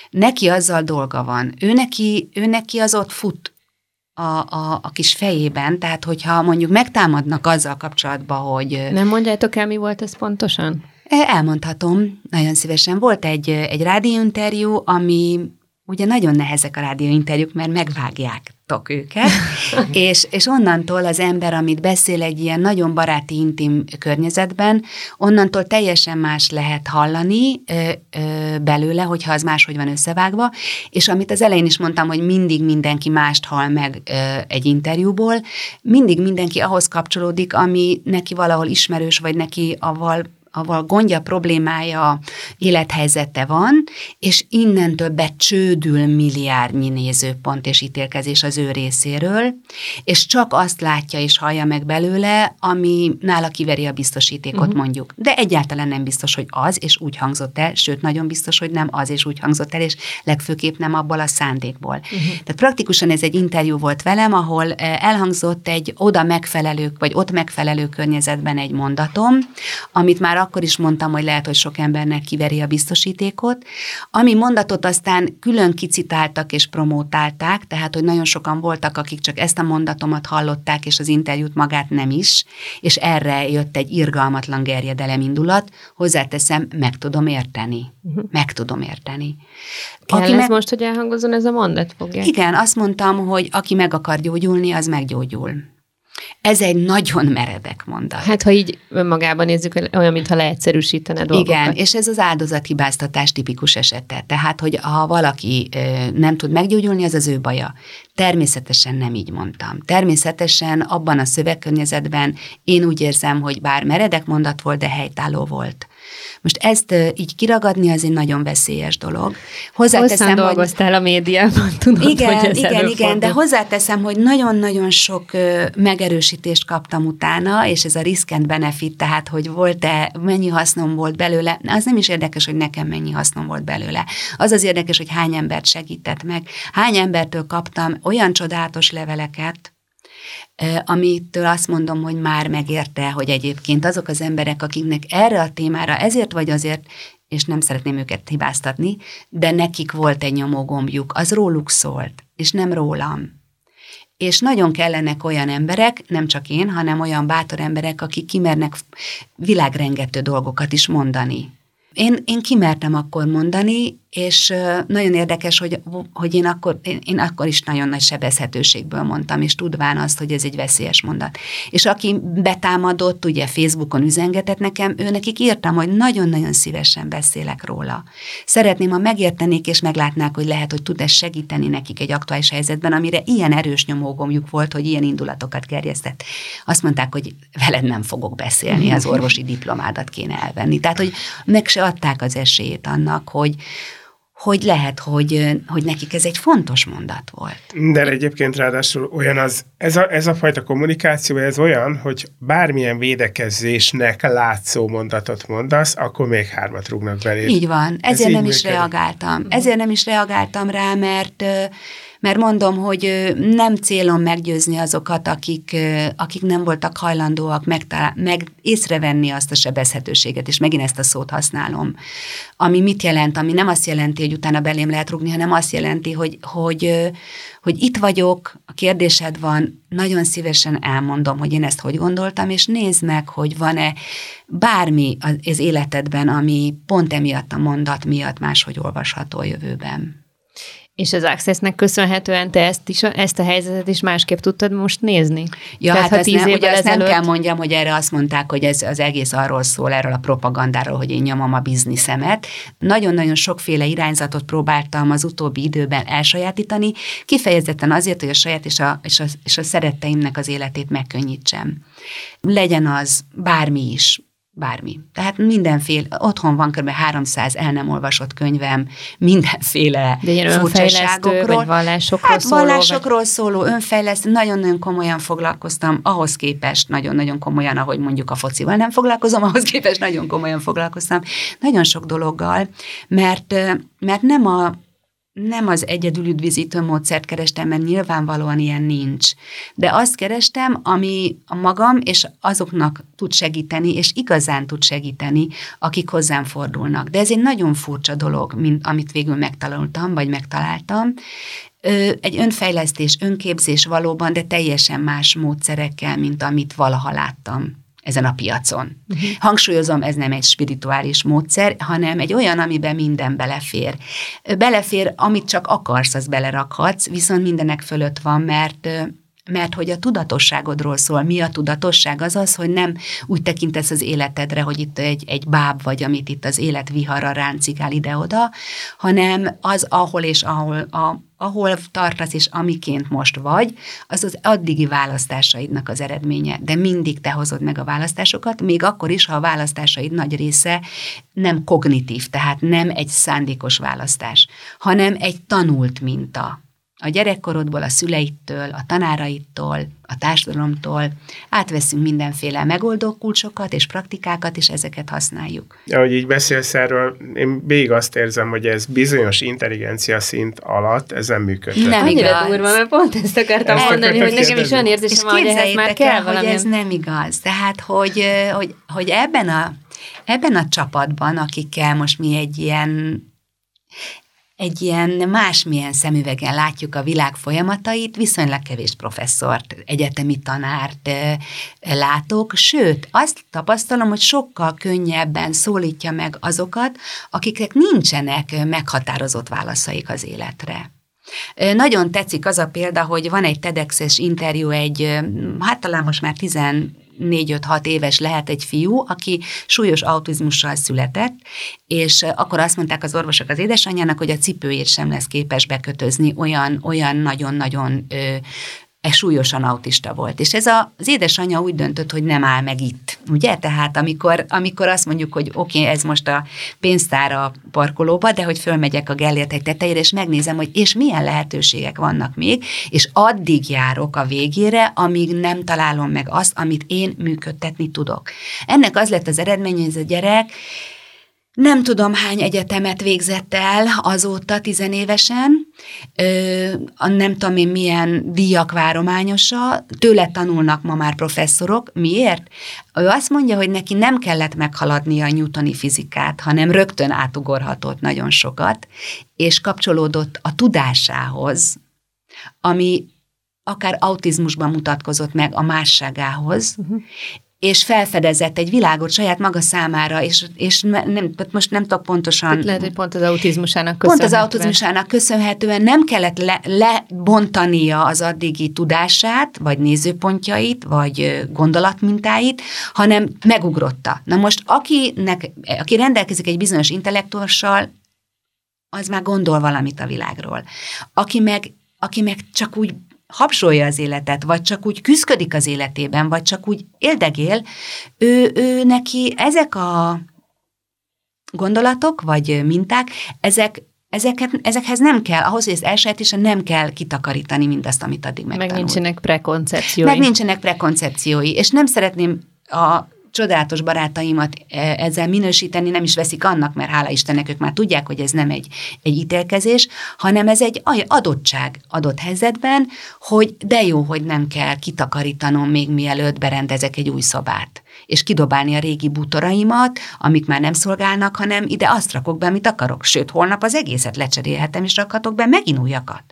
Neki azzal dolga van. Ő neki, ő neki az ott fut a, a, a kis fejében, tehát hogyha mondjuk megtámadnak azzal kapcsolatban, hogy... Nem mondjátok el, mi volt ez pontosan? Elmondhatom, nagyon szívesen. Volt egy, egy rádióinterjú, ami ugye nagyon nehezek a rádióinterjúk, mert megvágják láttok őket, és, és onnantól az ember, amit beszél egy ilyen nagyon baráti, intim környezetben, onnantól teljesen más lehet hallani ö, ö, belőle, hogyha az máshogy van összevágva, és amit az elején is mondtam, hogy mindig mindenki mást hall meg ö, egy interjúból, mindig mindenki ahhoz kapcsolódik, ami neki valahol ismerős, vagy neki avval ahol gondja, problémája, élethelyzete van, és innentől becsődül milliárdnyi nézőpont és ítélkezés az ő részéről, és csak azt látja és hallja meg belőle, ami nála kiveri a biztosítékot uh-huh. mondjuk. De egyáltalán nem biztos, hogy az, és úgy hangzott el, sőt, nagyon biztos, hogy nem az, és úgy hangzott el, és legfőképp nem abból a szándékból. Uh-huh. Tehát praktikusan ez egy interjú volt velem, ahol eh, elhangzott egy oda megfelelő, vagy ott megfelelő környezetben egy mondatom, amit már akkor is mondtam, hogy lehet, hogy sok embernek kiveri a biztosítékot. Ami mondatot aztán külön kicitáltak és promótálták, tehát, hogy nagyon sokan voltak, akik csak ezt a mondatomat hallották, és az interjút magát nem is, és erre jött egy irgalmatlan gerjedelem indulat, hozzáteszem, meg tudom érteni. Uh-huh. Meg tudom érteni. Kell aki ez meg... most, hogy elhangozzon ez a mondat? Fogja? Igen, azt mondtam, hogy aki meg akar gyógyulni, az meggyógyul. Ez egy nagyon meredek mondat. Hát, ha így önmagában nézzük, olyan, mintha leegyszerűsítene dolgokat. Igen, és ez az áldozathibáztatás tipikus esete. Tehát, hogy ha valaki nem tud meggyógyulni, az az ő baja. Természetesen nem így mondtam. Természetesen abban a szövegkörnyezetben én úgy érzem, hogy bár meredek mondat volt, de helytálló volt. Most ezt így kiragadni az egy nagyon veszélyes dolog. Hozzáteszem, Hosszan dolgoztál a médiában, tudod, igen, hogy ez Igen, igen, de hozzáteszem, hogy nagyon-nagyon sok megerősítést kaptam utána, és ez a risk and benefit, tehát hogy volt-e, mennyi hasznom volt belőle, az nem is érdekes, hogy nekem mennyi hasznom volt belőle. Az az érdekes, hogy hány embert segített meg, hány embertől kaptam olyan csodálatos leveleket, amitől azt mondom, hogy már megérte, hogy egyébként azok az emberek, akiknek erre a témára ezért vagy azért, és nem szeretném őket hibáztatni, de nekik volt egy nyomógombjuk, az róluk szólt, és nem rólam. És nagyon kellenek olyan emberek, nem csak én, hanem olyan bátor emberek, akik kimernek világrengető dolgokat is mondani. Én, én kimertem akkor mondani, és nagyon érdekes, hogy, hogy én, akkor, én akkor is nagyon nagy sebezhetőségből mondtam, és tudván azt, hogy ez egy veszélyes mondat. És aki betámadott, ugye Facebookon üzengetett nekem, ő nekik írtam, hogy nagyon-nagyon szívesen beszélek róla. Szeretném, ha megértenék és meglátnák, hogy lehet, hogy tud ez segíteni nekik egy aktuális helyzetben, amire ilyen erős nyomógomjuk volt, hogy ilyen indulatokat gerjesztett. Azt mondták, hogy veled nem fogok beszélni, az orvosi diplomádat kéne elvenni. Tehát, hogy meg se adták az esélyét annak, hogy, hogy lehet, hogy, hogy nekik ez egy fontos mondat volt. De egyébként ráadásul olyan az, ez a, ez a fajta kommunikáció, ez olyan, hogy bármilyen védekezésnek látszó mondatot mondasz, akkor még hármat rúgnak belé. Így van, ezért nem is reagáltam. Ezért nem is reagáltam rá, mert mert mondom, hogy nem célom meggyőzni azokat, akik, akik nem voltak hajlandóak megtalál, meg észrevenni azt a sebezhetőséget, és megint ezt a szót használom. Ami mit jelent? Ami nem azt jelenti, hogy utána belém lehet rugni, hanem azt jelenti, hogy, hogy, hogy itt vagyok, a kérdésed van, nagyon szívesen elmondom, hogy én ezt hogy gondoltam, és nézd meg, hogy van-e bármi az életedben, ami pont emiatt a mondat miatt máshogy olvasható a jövőben. És az Accessnek köszönhetően te ezt, is, ezt a helyzetet is másképp tudtad most nézni? Ja, Tehát, hát ezt, nem, ugye ezt nem kell mondjam, hogy erre azt mondták, hogy ez az egész arról szól, erről a propagandáról, hogy én nyomom a bizniszemet. Nagyon-nagyon sokféle irányzatot próbáltam az utóbbi időben elsajátítani, kifejezetten azért, hogy a saját és a, és a, és a szeretteimnek az életét megkönnyítsem. Legyen az bármi is, bármi. Tehát mindenféle, otthon van kb. 300 el nem olvasott könyvem, mindenféle De ilyen furcsaságokról. vagy vallásokról hát szóló, vallásokról vagy... szóló, önfejlesztő, nagyon-nagyon komolyan foglalkoztam, ahhoz képest nagyon-nagyon komolyan, ahogy mondjuk a focival nem foglalkozom, ahhoz képest nagyon komolyan foglalkoztam, nagyon sok dologgal, mert, mert nem a nem az egyedül üdvizítő módszert kerestem, mert nyilvánvalóan ilyen nincs. De azt kerestem, ami a magam és azoknak tud segíteni, és igazán tud segíteni, akik hozzám fordulnak. De ez egy nagyon furcsa dolog, mint amit végül megtaláltam, vagy megtaláltam. Egy önfejlesztés, önképzés valóban, de teljesen más módszerekkel, mint amit valaha láttam ezen a piacon. Uh-huh. Hangsúlyozom, ez nem egy spirituális módszer, hanem egy olyan, amiben minden belefér. Belefér, amit csak akarsz, az belerakhatsz, viszont mindenek fölött van, mert mert hogy a tudatosságodról szól. Mi a tudatosság? Az az, hogy nem úgy tekintesz az életedre, hogy itt egy, egy báb vagy, amit itt az élet viharra ráncigál ide-oda, hanem az, ahol és ahol, a, ahol tartasz és amiként most vagy, az az addigi választásaidnak az eredménye. De mindig te hozod meg a választásokat, még akkor is, ha a választásaid nagy része nem kognitív, tehát nem egy szándékos választás, hanem egy tanult minta a gyerekkorodból, a szüleittől, a tanáraitól, a társadalomtól átveszünk mindenféle megoldó kulcsokat és praktikákat, és ezeket használjuk. Ahogy így beszélsz erről, én végig azt érzem, hogy ez bizonyos intelligencia szint alatt ez nem működik. Nem igaz. durva, mert pont ezt akartam ezt mondani, hogy nekem is olyan érzésem, hogy ehhez már kell el, hogy ez nem igaz. Tehát, hogy, hogy, hogy ebben a ebben a csapatban, akikkel most mi egy ilyen egy ilyen másmilyen szemüvegen látjuk a világ folyamatait, viszonylag kevés professzort, egyetemi tanárt látok, sőt, azt tapasztalom, hogy sokkal könnyebben szólítja meg azokat, akiknek nincsenek meghatározott válaszaik az életre. Nagyon tetszik az a példa, hogy van egy TEDx-es interjú egy, hát talán most már 10 4-5-6 éves lehet egy fiú, aki súlyos autizmussal született, és akkor azt mondták az orvosok az édesanyjának, hogy a cipőjét sem lesz képes bekötözni, olyan, olyan nagyon-nagyon e súlyosan autista volt. És ez a, az édesanyja úgy döntött, hogy nem áll meg itt. Ugye? Tehát amikor, amikor azt mondjuk, hogy oké, okay, ez most a pénztár a parkolóba, de hogy fölmegyek a Gellért egy tetejére, és megnézem, hogy és milyen lehetőségek vannak még, és addig járok a végére, amíg nem találom meg azt, amit én működtetni tudok. Ennek az lett az eredmény, hogy ez a gyerek nem tudom, hány egyetemet végzett el azóta tizenévesen, ö, nem tudom én milyen díjak várományosa, tőle tanulnak ma már professzorok. Miért? Ő azt mondja, hogy neki nem kellett meghaladni a newtoni fizikát, hanem rögtön átugorhatott nagyon sokat, és kapcsolódott a tudásához, ami akár autizmusban mutatkozott meg a másságához, uh-huh és felfedezett egy világot saját maga számára, és, és nem, most nem tudok pontosan... Tehát lehet, hogy pont az autizmusának köszönhetően. Pont az autizmusának köszönhetően nem kellett le, lebontania az addigi tudását, vagy nézőpontjait, vagy gondolatmintáit, hanem megugrotta. Na most akinek, aki rendelkezik egy bizonyos intellektussal, az már gondol valamit a világról. Aki meg, aki meg csak úgy habsolja az életet, vagy csak úgy küzdik az életében, vagy csak úgy éldegél, ő, ő neki ezek a gondolatok, vagy minták, ezek Ezeket, ezekhez nem kell, ahhoz, hogy ezt elsajátítsam, nem kell kitakarítani mindazt, amit addig megtanult. Meg nincsenek prekoncepciói. Meg nincsenek prekoncepciói, és nem szeretném a csodálatos barátaimat e, ezzel minősíteni nem is veszik annak, mert hála Istennek ők már tudják, hogy ez nem egy, egy ítélkezés, hanem ez egy adottság adott helyzetben, hogy de jó, hogy nem kell kitakarítanom még mielőtt berendezek egy új szobát és kidobálni a régi bútoraimat, amik már nem szolgálnak, hanem ide azt rakok be, amit akarok. Sőt, holnap az egészet lecserélhetem, és rakhatok be megint újakat.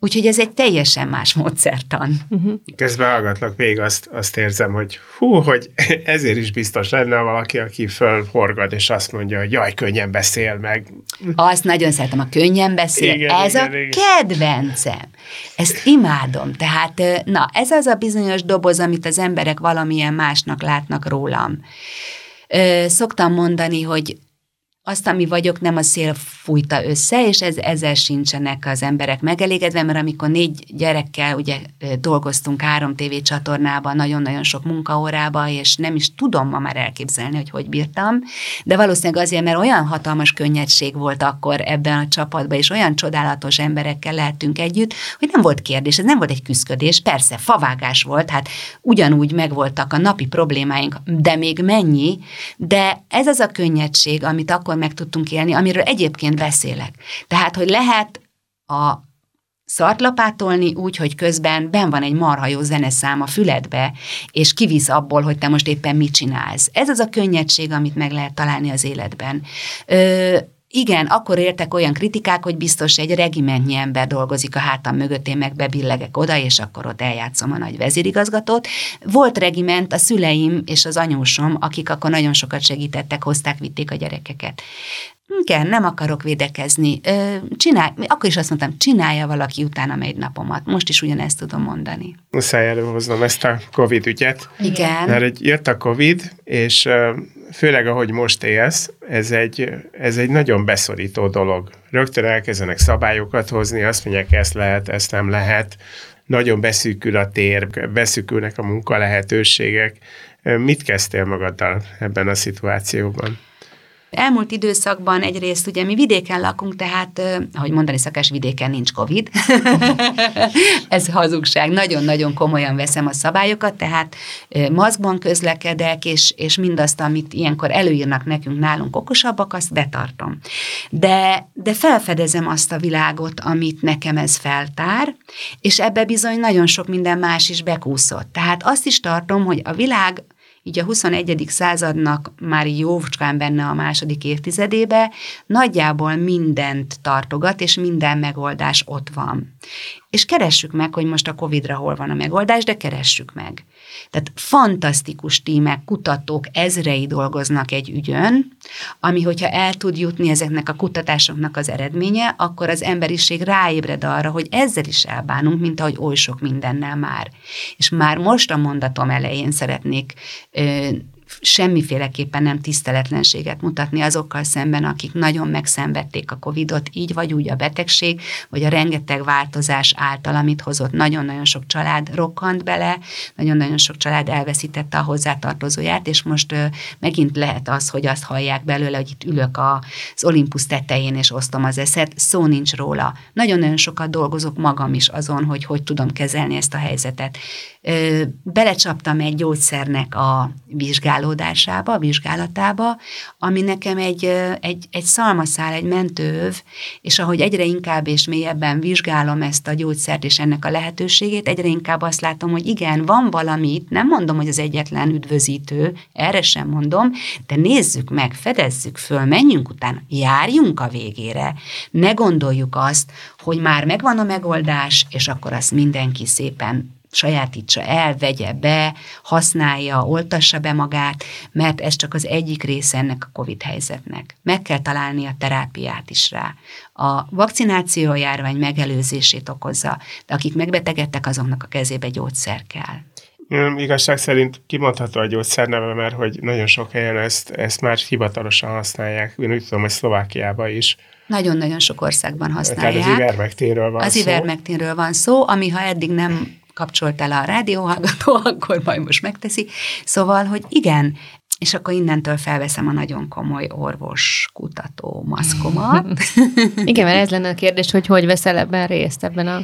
Úgyhogy ez egy teljesen más módszertan. Uh-huh. Közben hallgatlak még azt, azt érzem, hogy hú, hogy ezért is biztos lenne valaki, aki fölhorgad, és azt mondja, hogy jaj, könnyen beszél meg. Azt nagyon szeretem, a könnyen beszél. Igen, ez igen, a igen. kedvencem. Ezt imádom. Tehát, na, ez az a bizonyos doboz, amit az emberek valamilyen másnak látnak rólam. Szoktam mondani, hogy azt, ami vagyok, nem a szél fújta össze, és ez, ezzel sincsenek az emberek megelégedve, mert amikor négy gyerekkel ugye dolgoztunk három tévécsatornában, nagyon-nagyon sok munkaórába, és nem is tudom ma már elképzelni, hogy hogy bírtam, de valószínűleg azért, mert olyan hatalmas könnyedség volt akkor ebben a csapatban, és olyan csodálatos emberekkel lehetünk együtt, hogy nem volt kérdés, ez nem volt egy küzdködés, persze, favágás volt, hát ugyanúgy megvoltak a napi problémáink, de még mennyi, de ez az a könnyedség, amit akkor meg tudtunk élni, amiről egyébként beszélek. Tehát, hogy lehet a szart lapátolni úgy, hogy közben ben van egy marha jó zeneszám a füledbe, és kivisz abból, hogy te most éppen mit csinálsz. Ez az a könnyedség, amit meg lehet találni az életben. Ö, igen, akkor értek olyan kritikák, hogy biztos egy regimentnyi ember dolgozik a hátam mögött, én meg bebillegek oda, és akkor ott eljátszom a nagy vezérigazgatót. Volt regiment, a szüleim és az anyósom, akik akkor nagyon sokat segítettek, hozták, vitték a gyerekeket. Igen, nem akarok védekezni. Csinálj, akkor is azt mondtam, csinálja valaki utána egy napomat. Most is ugyanezt tudom mondani. Muszáj előhoznom ezt a Covid ügyet. Igen. Mert jött a Covid, és főleg ahogy most élsz, ez egy, ez egy nagyon beszorító dolog. Rögtön elkezdenek szabályokat hozni, azt mondják, ezt lehet, ezt nem lehet. Nagyon beszűkül a tér, beszűkülnek a munkalehetőségek. Mit kezdtél magaddal ebben a szituációban? Elmúlt időszakban egyrészt ugye mi vidéken lakunk, tehát, ahogy mondani szakás, vidéken nincs Covid. Ez hazugság. Nagyon-nagyon komolyan veszem a szabályokat, tehát maszkban közlekedek, és, és mindazt, amit ilyenkor előírnak nekünk nálunk okosabbak, azt betartom. De, de felfedezem azt a világot, amit nekem ez feltár, és ebbe bizony nagyon sok minden más is bekúszott. Tehát azt is tartom, hogy a világ így a 21. századnak már jócskán benne a második évtizedébe, nagyjából mindent tartogat, és minden megoldás ott van. És keressük meg, hogy most a Covid-ra hol van a megoldás, de keressük meg. Tehát fantasztikus tímek, kutatók ezrei dolgoznak egy ügyön, ami, hogyha el tud jutni ezeknek a kutatásoknak az eredménye, akkor az emberiség ráébred arra, hogy ezzel is elbánunk, mint ahogy oly sok mindennel már. És már most a mondatom elején szeretnék ö, semmiféleképpen nem tiszteletlenséget mutatni azokkal szemben, akik nagyon megszenvedték a Covidot, így vagy úgy a betegség, vagy a rengeteg változás által, amit hozott. Nagyon-nagyon sok család rokkant bele, nagyon-nagyon sok család elveszítette a hozzátartozóját, és most ö, megint lehet az, hogy azt hallják belőle, hogy itt ülök az Olympus tetején, és osztom az eszet, szó nincs róla. Nagyon-nagyon sokat dolgozok magam is azon, hogy hogy tudom kezelni ezt a helyzetet. Ö, belecsaptam egy gyógyszernek a vizsgálatába, vizsgálódásába, vizsgálatába, ami nekem egy, egy, egy szalmaszál, egy mentőv, és ahogy egyre inkább és mélyebben vizsgálom ezt a gyógyszert és ennek a lehetőségét, egyre inkább azt látom, hogy igen, van valamit, nem mondom, hogy az egyetlen üdvözítő, erre sem mondom, de nézzük meg, fedezzük föl, menjünk utána, járjunk a végére. Ne gondoljuk azt, hogy már megvan a megoldás, és akkor azt mindenki szépen sajátítsa el, vegye be, használja, oltassa be magát, mert ez csak az egyik része ennek a COVID helyzetnek. Meg kell találni a terápiát is rá. A vakcináció járvány megelőzését okozza, de akik megbetegedtek, azoknak a kezébe gyógyszer kell. Igazság szerint kimondható a gyógyszerneve, mert hogy nagyon sok helyen ezt, ezt már hivatalosan használják. Én úgy tudom, hogy Szlovákiában is. Nagyon-nagyon sok országban használják. Tehát az ivermektinről van az szó. Az ivermektinről van szó, ami ha eddig nem kapcsolt el a rádióhallgató, akkor majd most megteszi. Szóval, hogy igen, és akkor innentől felveszem a nagyon komoly orvos kutató maszkomat. Igen, mert ez lenne a kérdés, hogy hogy veszel ebben részt, ebben a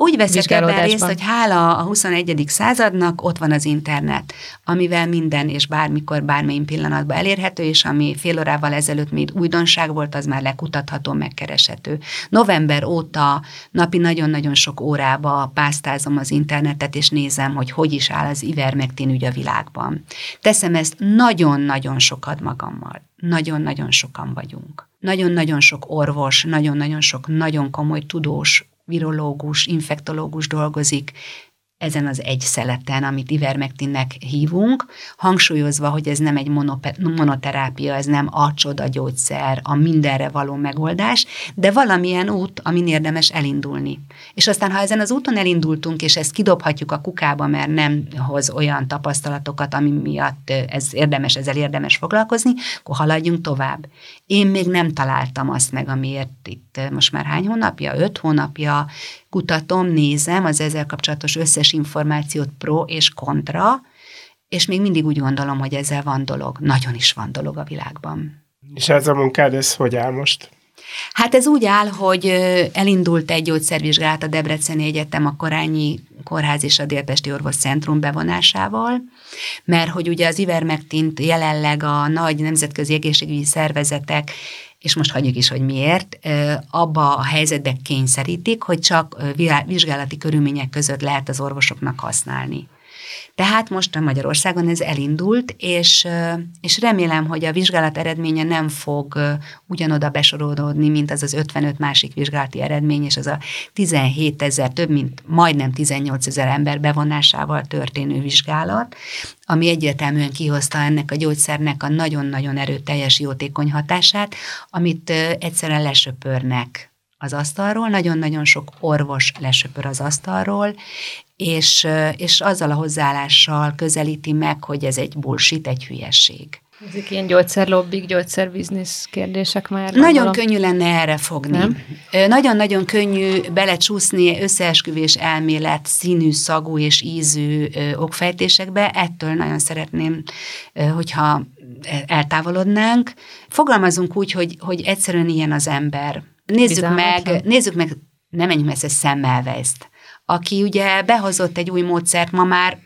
úgy veszek ebben részt, hogy hála a 21. századnak ott van az internet, amivel minden és bármikor, bármilyen pillanatban elérhető, és ami fél órával ezelőtt még újdonság volt, az már lekutatható, megkereshető. November óta napi nagyon-nagyon sok órába pásztázom az internetet, és nézem, hogy hogy is áll az ivermektin ügy a világban. Teszem ezt nagyon-nagyon sokat magammal. Nagyon-nagyon sokan vagyunk. Nagyon-nagyon sok orvos, nagyon-nagyon sok nagyon komoly tudós virológus, infektológus dolgozik, ezen az egy szeleten, amit ivermektinnek hívunk, hangsúlyozva, hogy ez nem egy monoterápia, ez nem a csoda gyógyszer, a mindenre való megoldás, de valamilyen út, amin érdemes elindulni. És aztán, ha ezen az úton elindultunk, és ezt kidobhatjuk a kukába, mert nem hoz olyan tapasztalatokat, ami miatt ez érdemes, ezzel érdemes foglalkozni, akkor haladjunk tovább. Én még nem találtam azt meg, amiért itt most már hány hónapja, öt hónapja kutatom, nézem az ezzel kapcsolatos összes információt pro és kontra, és még mindig úgy gondolom, hogy ezzel van dolog. Nagyon is van dolog a világban. És ez a munkád, ez hogy áll most? Hát ez úgy áll, hogy elindult egy gyógyszervizsgálat a Debreceni Egyetem a Korányi Kórház és a Délpesti Orvos Centrum bevonásával, mert hogy ugye az ivermektint jelenleg a nagy nemzetközi egészségügyi szervezetek és most hagyjuk is, hogy miért, abba a helyzetbe kényszerítik, hogy csak vizsgálati körülmények között lehet az orvosoknak használni. Tehát most a Magyarországon ez elindult, és, és remélem, hogy a vizsgálat eredménye nem fog ugyanoda besorolódni, mint az az 55 másik vizsgálati eredmény, és az a 17 ezer, több mint majdnem 18 ezer ember bevonásával történő vizsgálat, ami egyértelműen kihozta ennek a gyógyszernek a nagyon-nagyon erőteljes jótékony hatását, amit egyszerűen lesöpörnek az asztalról, nagyon-nagyon sok orvos lesöpör az asztalról, és, és azzal a hozzáállással közelíti meg, hogy ez egy bullshit, egy hülyeség. Ezek ilyen gyógyszerlobbik, gyógyszerbiznisz kérdések már? Nagyon gondolom. könnyű lenne erre fogni. Nagyon-nagyon könnyű belecsúszni összeesküvés elmélet színű, szagú és ízű okfejtésekbe. Ettől nagyon szeretném, hogyha eltávolodnánk. Fogalmazunk úgy, hogy, hogy egyszerűen ilyen az ember. Nézzük meg, nézzük meg, nem menjünk messze Semmelweis-t, aki ugye behozott egy új módszert, ma már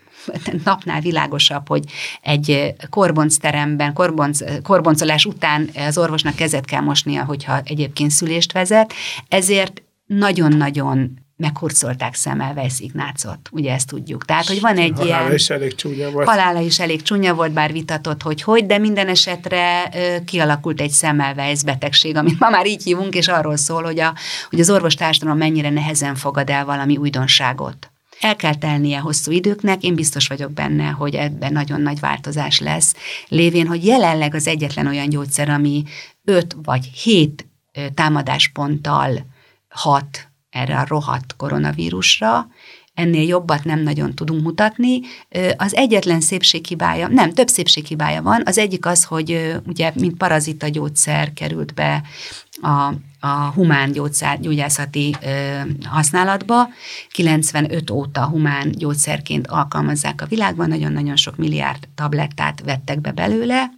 napnál világosabb, hogy egy korboncteremben, korbonc, korboncolás után az orvosnak kezet kell mosnia, hogyha egyébként szülést vezet, ezért nagyon-nagyon meghurcolták Semmelweis Ignácot, ugye ezt tudjuk. Tehát, hogy van egy halála ilyen... Halála is elég csúnya volt. Halála is elég csúnya volt, bár vitatott, hogy hogy, de minden esetre kialakult egy Semmelweis betegség, amit ma már így hívunk, és arról szól, hogy, a, hogy az orvostársadalom mennyire nehezen fogad el valami újdonságot. El kell telnie hosszú időknek, én biztos vagyok benne, hogy ebben nagyon nagy változás lesz, lévén, hogy jelenleg az egyetlen olyan gyógyszer, ami öt vagy hét támadásponttal hat erre a rohadt koronavírusra, ennél jobbat nem nagyon tudunk mutatni. Az egyetlen szépséghibája, nem, több szépséghibája van. Az egyik az, hogy ugye, mint parazita gyógyszer került be a, a humán gyógyszer, használatba. 95 óta humán gyógyszerként alkalmazzák a világban, nagyon-nagyon sok milliárd tablettát vettek be belőle,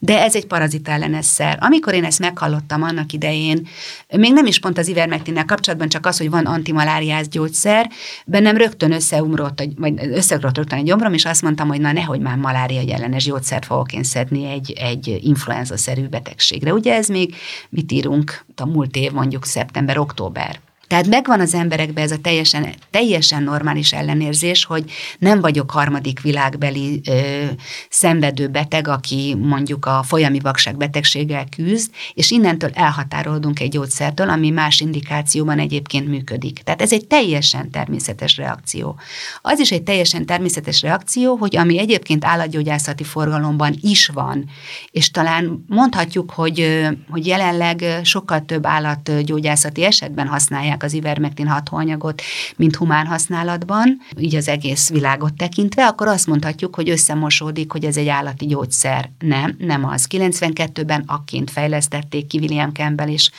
de ez egy parazitellenes szer. Amikor én ezt meghallottam annak idején, még nem is pont az ivermektinnel kapcsolatban, csak az, hogy van antimaláriás gyógyszer, bennem rögtön összeumrott, vagy összeugrott rögtön egy gyomrom, és azt mondtam, hogy na nehogy már malária ellenes gyógyszert fogok én szedni egy, egy influenza-szerű betegségre. Ugye ez még, mit írunk, a múlt év mondjuk szeptember-október. Tehát megvan az emberekben ez a teljesen, teljesen normális ellenérzés, hogy nem vagyok harmadik világbeli ö, szenvedő beteg, aki mondjuk a folyami vakság betegséggel küzd, és innentől elhatárolódunk egy gyógyszertől, ami más indikációban egyébként működik. Tehát ez egy teljesen természetes reakció. Az is egy teljesen természetes reakció, hogy ami egyébként állatgyógyászati forgalomban is van, és talán mondhatjuk, hogy, hogy jelenleg sokkal több állatgyógyászati esetben használják használják az ivermektin hatóanyagot, mint humán használatban, így az egész világot tekintve, akkor azt mondhatjuk, hogy összemosódik, hogy ez egy állati gyógyszer. Nem, nem az. 92-ben akként fejlesztették ki William Campbell és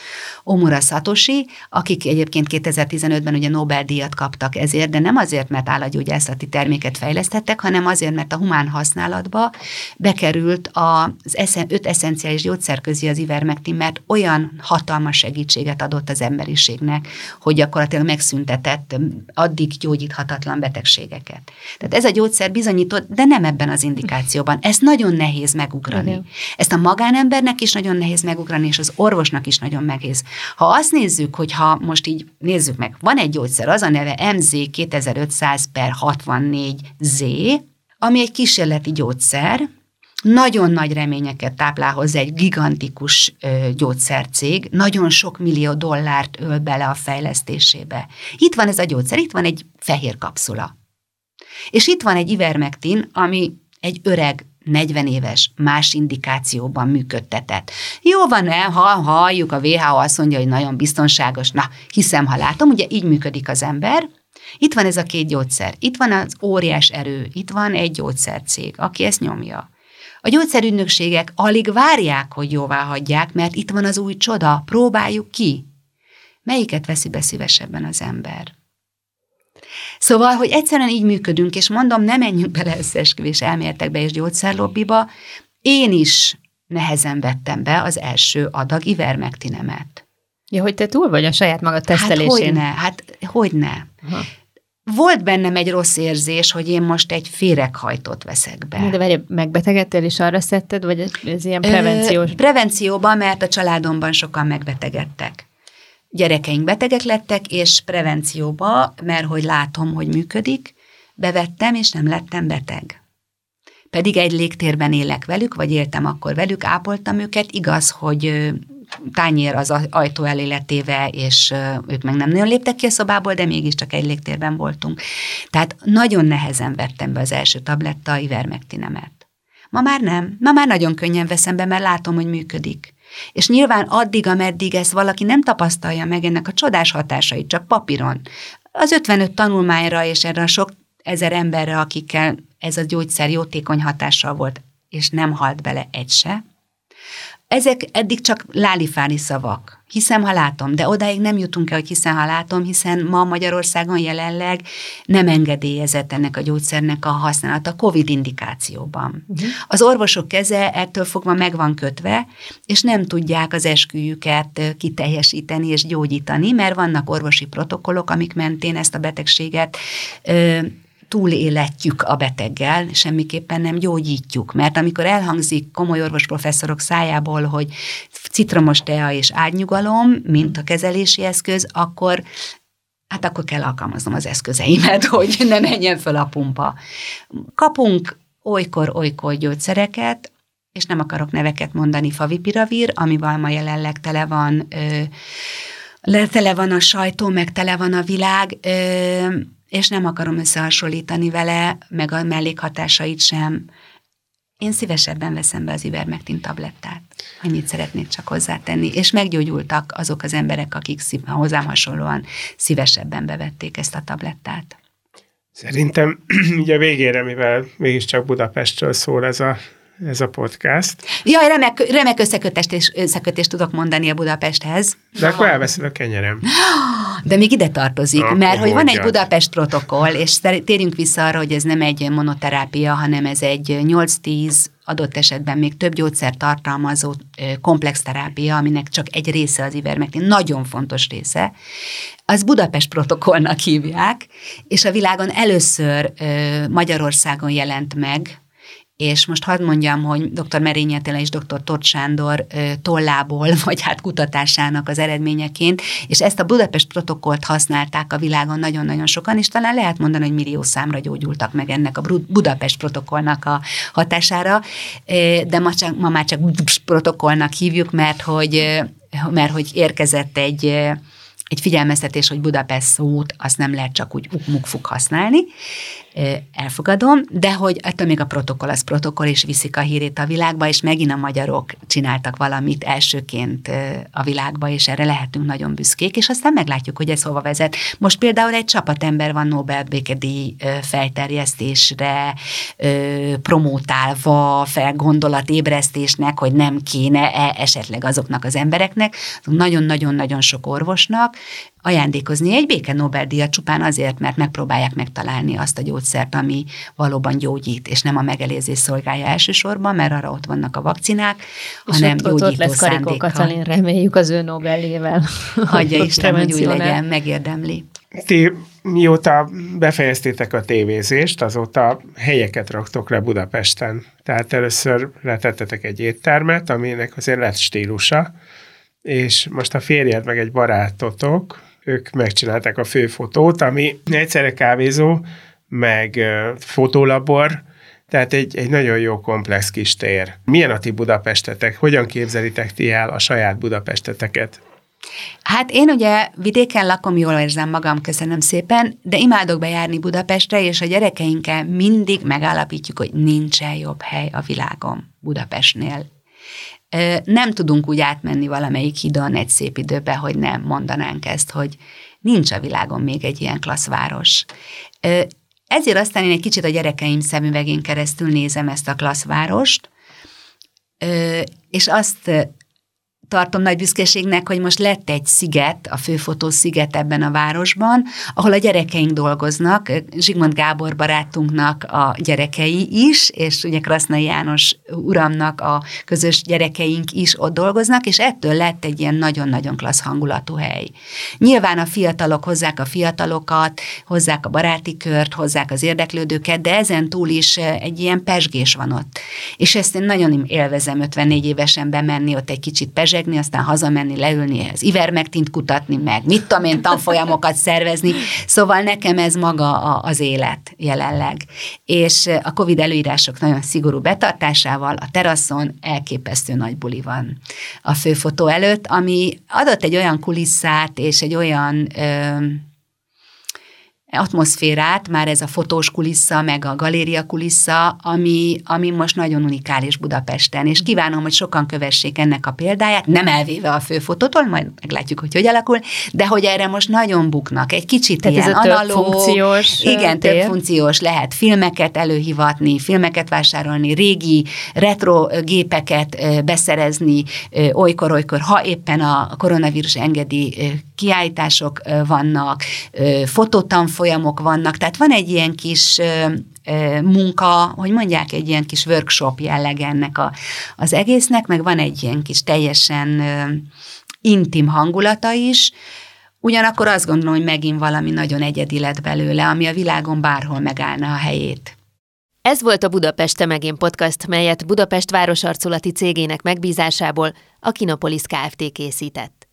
Omura Satoshi, akik egyébként 2015-ben ugye Nobel-díjat kaptak ezért, de nem azért, mert állatgyógyászati terméket fejlesztettek, hanem azért, mert a humán használatba bekerült az eszen, öt eszenciális gyógyszer közé az ivermektin, mert olyan hatalmas segítséget adott az emberiségnek, hogy gyakorlatilag megszüntetett addig gyógyíthatatlan betegségeket. Tehát ez a gyógyszer bizonyított, de nem ebben az indikációban. Ezt nagyon nehéz megugrani. Igen. Ezt a magánembernek is nagyon nehéz megugrani, és az orvosnak is nagyon nehéz. Ha azt nézzük, hogy ha most így nézzük meg, van egy gyógyszer, az a neve MZ 2500 per 64 Z, ami egy kísérleti gyógyszer, nagyon nagy reményeket táplál hozzá egy gigantikus gyógyszercég, nagyon sok millió dollárt öl bele a fejlesztésébe. Itt van ez a gyógyszer, itt van egy fehér kapszula. És itt van egy ivermektin, ami egy öreg 40 éves, más indikációban működtetett. Jó van el, ha halljuk, a WHO azt mondja, hogy nagyon biztonságos, na, hiszem, ha látom, ugye így működik az ember, itt van ez a két gyógyszer, itt van az óriás erő, itt van egy gyógyszercég, aki ezt nyomja. A gyógyszerügynökségek alig várják, hogy jóvá hagyják, mert itt van az új csoda, próbáljuk ki. Melyiket veszi be szívesebben az ember? Szóval, hogy egyszerűen így működünk, és mondom, nem menjünk bele összeesküvés elméletekbe és gyógyszerlobbiba, én is nehezen vettem be az első adag ivermektinemet. Ja, hogy te túl vagy a saját magad tesztelésén. Hát hogyne, hát hogyne. Aha volt bennem egy rossz érzés, hogy én most egy féreghajtót veszek be. De várj, megbetegedtél és arra szedted, vagy ez ilyen prevenciós? Ö, prevencióban, mert a családomban sokan megbetegedtek. Gyerekeink betegek lettek, és prevencióba, mert hogy látom, hogy működik, bevettem, és nem lettem beteg. Pedig egy légtérben élek velük, vagy éltem akkor velük, ápoltam őket, igaz, hogy tányér az ajtó elé letéve, és ők meg nem nagyon léptek ki a szobából, de mégiscsak egy légtérben voltunk. Tehát nagyon nehezen vettem be az első tabletta ivermektinemet. Ma már nem. Ma már nagyon könnyen veszem be, mert látom, hogy működik. És nyilván addig, ameddig ezt valaki nem tapasztalja meg ennek a csodás hatásait, csak papíron, az 55 tanulmányra és erre a sok ezer emberre, akikkel ez a gyógyszer jótékony hatással volt, és nem halt bele egy se, ezek eddig csak lálifáni szavak. Hiszem, ha látom, de odáig nem jutunk el, hogy hiszem, ha látom, hiszen ma Magyarországon jelenleg nem engedélyezett ennek a gyógyszernek a használata COVID indikációban. Uh-huh. Az orvosok keze ettől fogva meg van kötve, és nem tudják az esküjüket kiteljesíteni és gyógyítani, mert vannak orvosi protokollok, amik mentén ezt a betegséget ö, túléletjük a beteggel, semmiképpen nem gyógyítjuk. Mert amikor elhangzik komoly orvosprofesszorok szájából, hogy citromos tea és ágynyugalom, mint a kezelési eszköz, akkor hát akkor kell alkalmaznom az eszközeimet, hogy ne menjen föl a pumpa. Kapunk olykor-olykor gyógyszereket, és nem akarok neveket mondani, favipiravir, amivel ma jelenleg tele van, ö, tele van a sajtó, meg tele van a világ, ö, és nem akarom összehasonlítani vele, meg a mellékhatásait sem. Én szívesebben veszem be az ivermectin tablettát. Annyit szeretnék csak hozzátenni. És meggyógyultak azok az emberek, akik szív, hozzám hasonlóan szívesebben bevették ezt a tablettát. Szerintem ugye végére, mivel mégiscsak Budapestről szól ez a ez a podcast. Jaj, remek, remek összekötést, és, összekötést tudok mondani a Budapesthez. De akkor elveszed a kenyerem. De még ide tartozik, Na, mert hogy van egy Budapest protokoll, és térjünk vissza arra, hogy ez nem egy monoterápia, hanem ez egy 8-10 adott esetben még több gyógyszer tartalmazó komplex terápia, aminek csak egy része az ivermectin, nagyon fontos része, az Budapest protokollnak hívják, és a világon először Magyarországon jelent meg és most hadd mondjam, hogy dr. Merényi Attila és dr. Tott Sándor tollából, vagy hát kutatásának az eredményeként, és ezt a Budapest protokollt használták a világon nagyon-nagyon sokan, és talán lehet mondani, hogy millió számra gyógyultak meg ennek a Budapest protokollnak a hatására, de ma, csak, ma már csak protokollnak hívjuk, mert hogy, mert hogy érkezett egy egy figyelmeztetés, hogy Budapest szót azt nem lehet csak úgy ukmukfuk használni, elfogadom, de hogy ettől még a protokoll az protokoll, és viszik a hírét a világba, és megint a magyarok csináltak valamit elsőként a világba, és erre lehetünk nagyon büszkék, és aztán meglátjuk, hogy ez hova vezet. Most például egy csapatember van Nobel békedíj felterjesztésre promótálva fel gondolatébresztésnek, hogy nem kéne -e esetleg azoknak az embereknek, nagyon-nagyon-nagyon sok orvosnak, ajándékozni egy béke Nobel-díjat csupán azért, mert megpróbálják megtalálni azt a gyógyszert, ami valóban gyógyít, és nem a megelőzés szolgálja elsősorban, mert arra ott vannak a vakcinák, és hanem ott, gyógyító ott lesz Karikó Katalin, reméljük az ő Nobel-ével. Hagyja Isten, hogy úgy legyen, megérdemli. Ti mióta befejeztétek a tévézést, azóta helyeket raktok le Budapesten. Tehát először letettetek egy éttermet, aminek azért lett stílusa, és most a férjed meg egy barátotok, ők megcsinálták a főfotót, ami egyszerre kávézó, meg fotólabor, tehát egy, egy nagyon jó komplex kis tér. Milyen a ti Budapestetek? Hogyan képzelitek ti el a saját Budapesteteket? Hát én ugye vidéken lakom, jól érzem magam, köszönöm szépen, de imádok bejárni Budapestre, és a gyerekeinkkel mindig megállapítjuk, hogy nincsen jobb hely a világon Budapestnél nem tudunk úgy átmenni valamelyik hidon egy szép időbe, hogy nem mondanánk ezt, hogy nincs a világon még egy ilyen klassz város. Ezért aztán én egy kicsit a gyerekeim szemüvegén keresztül nézem ezt a klasszvárost, és azt tartom nagy büszkeségnek, hogy most lett egy sziget, a főfotó sziget ebben a városban, ahol a gyerekeink dolgoznak, Zsigmond Gábor barátunknak a gyerekei is, és ugye Krasznai János uramnak a közös gyerekeink is ott dolgoznak, és ettől lett egy ilyen nagyon-nagyon klassz hangulatú hely. Nyilván a fiatalok hozzák a fiatalokat, hozzák a baráti kört, hozzák az érdeklődőket, de ezen túl is egy ilyen pesgés van ott. És ezt én nagyon élvezem 54 évesen bemenni, ott egy kicsit pesgés rezsegni, aztán hazamenni, leülni, az ivermektint kutatni, meg mit tudom én, tanfolyamokat szervezni. Szóval nekem ez maga a, az élet jelenleg. És a Covid előírások nagyon szigorú betartásával a teraszon elképesztő nagy buli van a főfotó előtt, ami adott egy olyan kulisszát és egy olyan ö, atmoszférát, már ez a fotós kulissza, meg a galéria kulissza, ami, ami most nagyon unikális Budapesten, és kívánom, hogy sokan kövessék ennek a példáját, nem elvéve a főfotótól, majd meglátjuk, hogy hogy alakul, de hogy erre most nagyon buknak, egy kicsit Tehát ilyen ez a analóg, funkciós igen, tér. több funkciós, lehet filmeket előhivatni, filmeket vásárolni, régi retro gépeket beszerezni, olykor-olykor, ha éppen a koronavírus engedi kiállítások vannak, fototanfolyamok vannak, tehát van egy ilyen kis munka, hogy mondják, egy ilyen kis workshop jelleg ennek a, az egésznek, meg van egy ilyen kis teljesen intim hangulata is, ugyanakkor azt gondolom, hogy megint valami nagyon egyedi lett belőle, ami a világon bárhol megállna a helyét. Ez volt a Budapest Megén podcast, melyet Budapest városarculati cégének megbízásából a Kinopolis Kft. készített.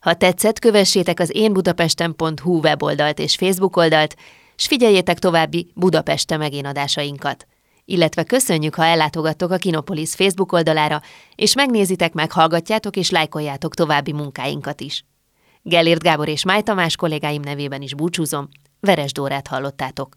Ha tetszett, kövessétek az énbudapesten.hu weboldalt és Facebook oldalt, s figyeljétek további Budapeste megénadásainkat. Illetve köszönjük, ha ellátogattok a Kinopolis Facebook oldalára, és megnézitek, meghallgatjátok és lájkoljátok további munkáinkat is. Gellért Gábor és Máj Tamás kollégáim nevében is búcsúzom, Veres Dórát hallottátok.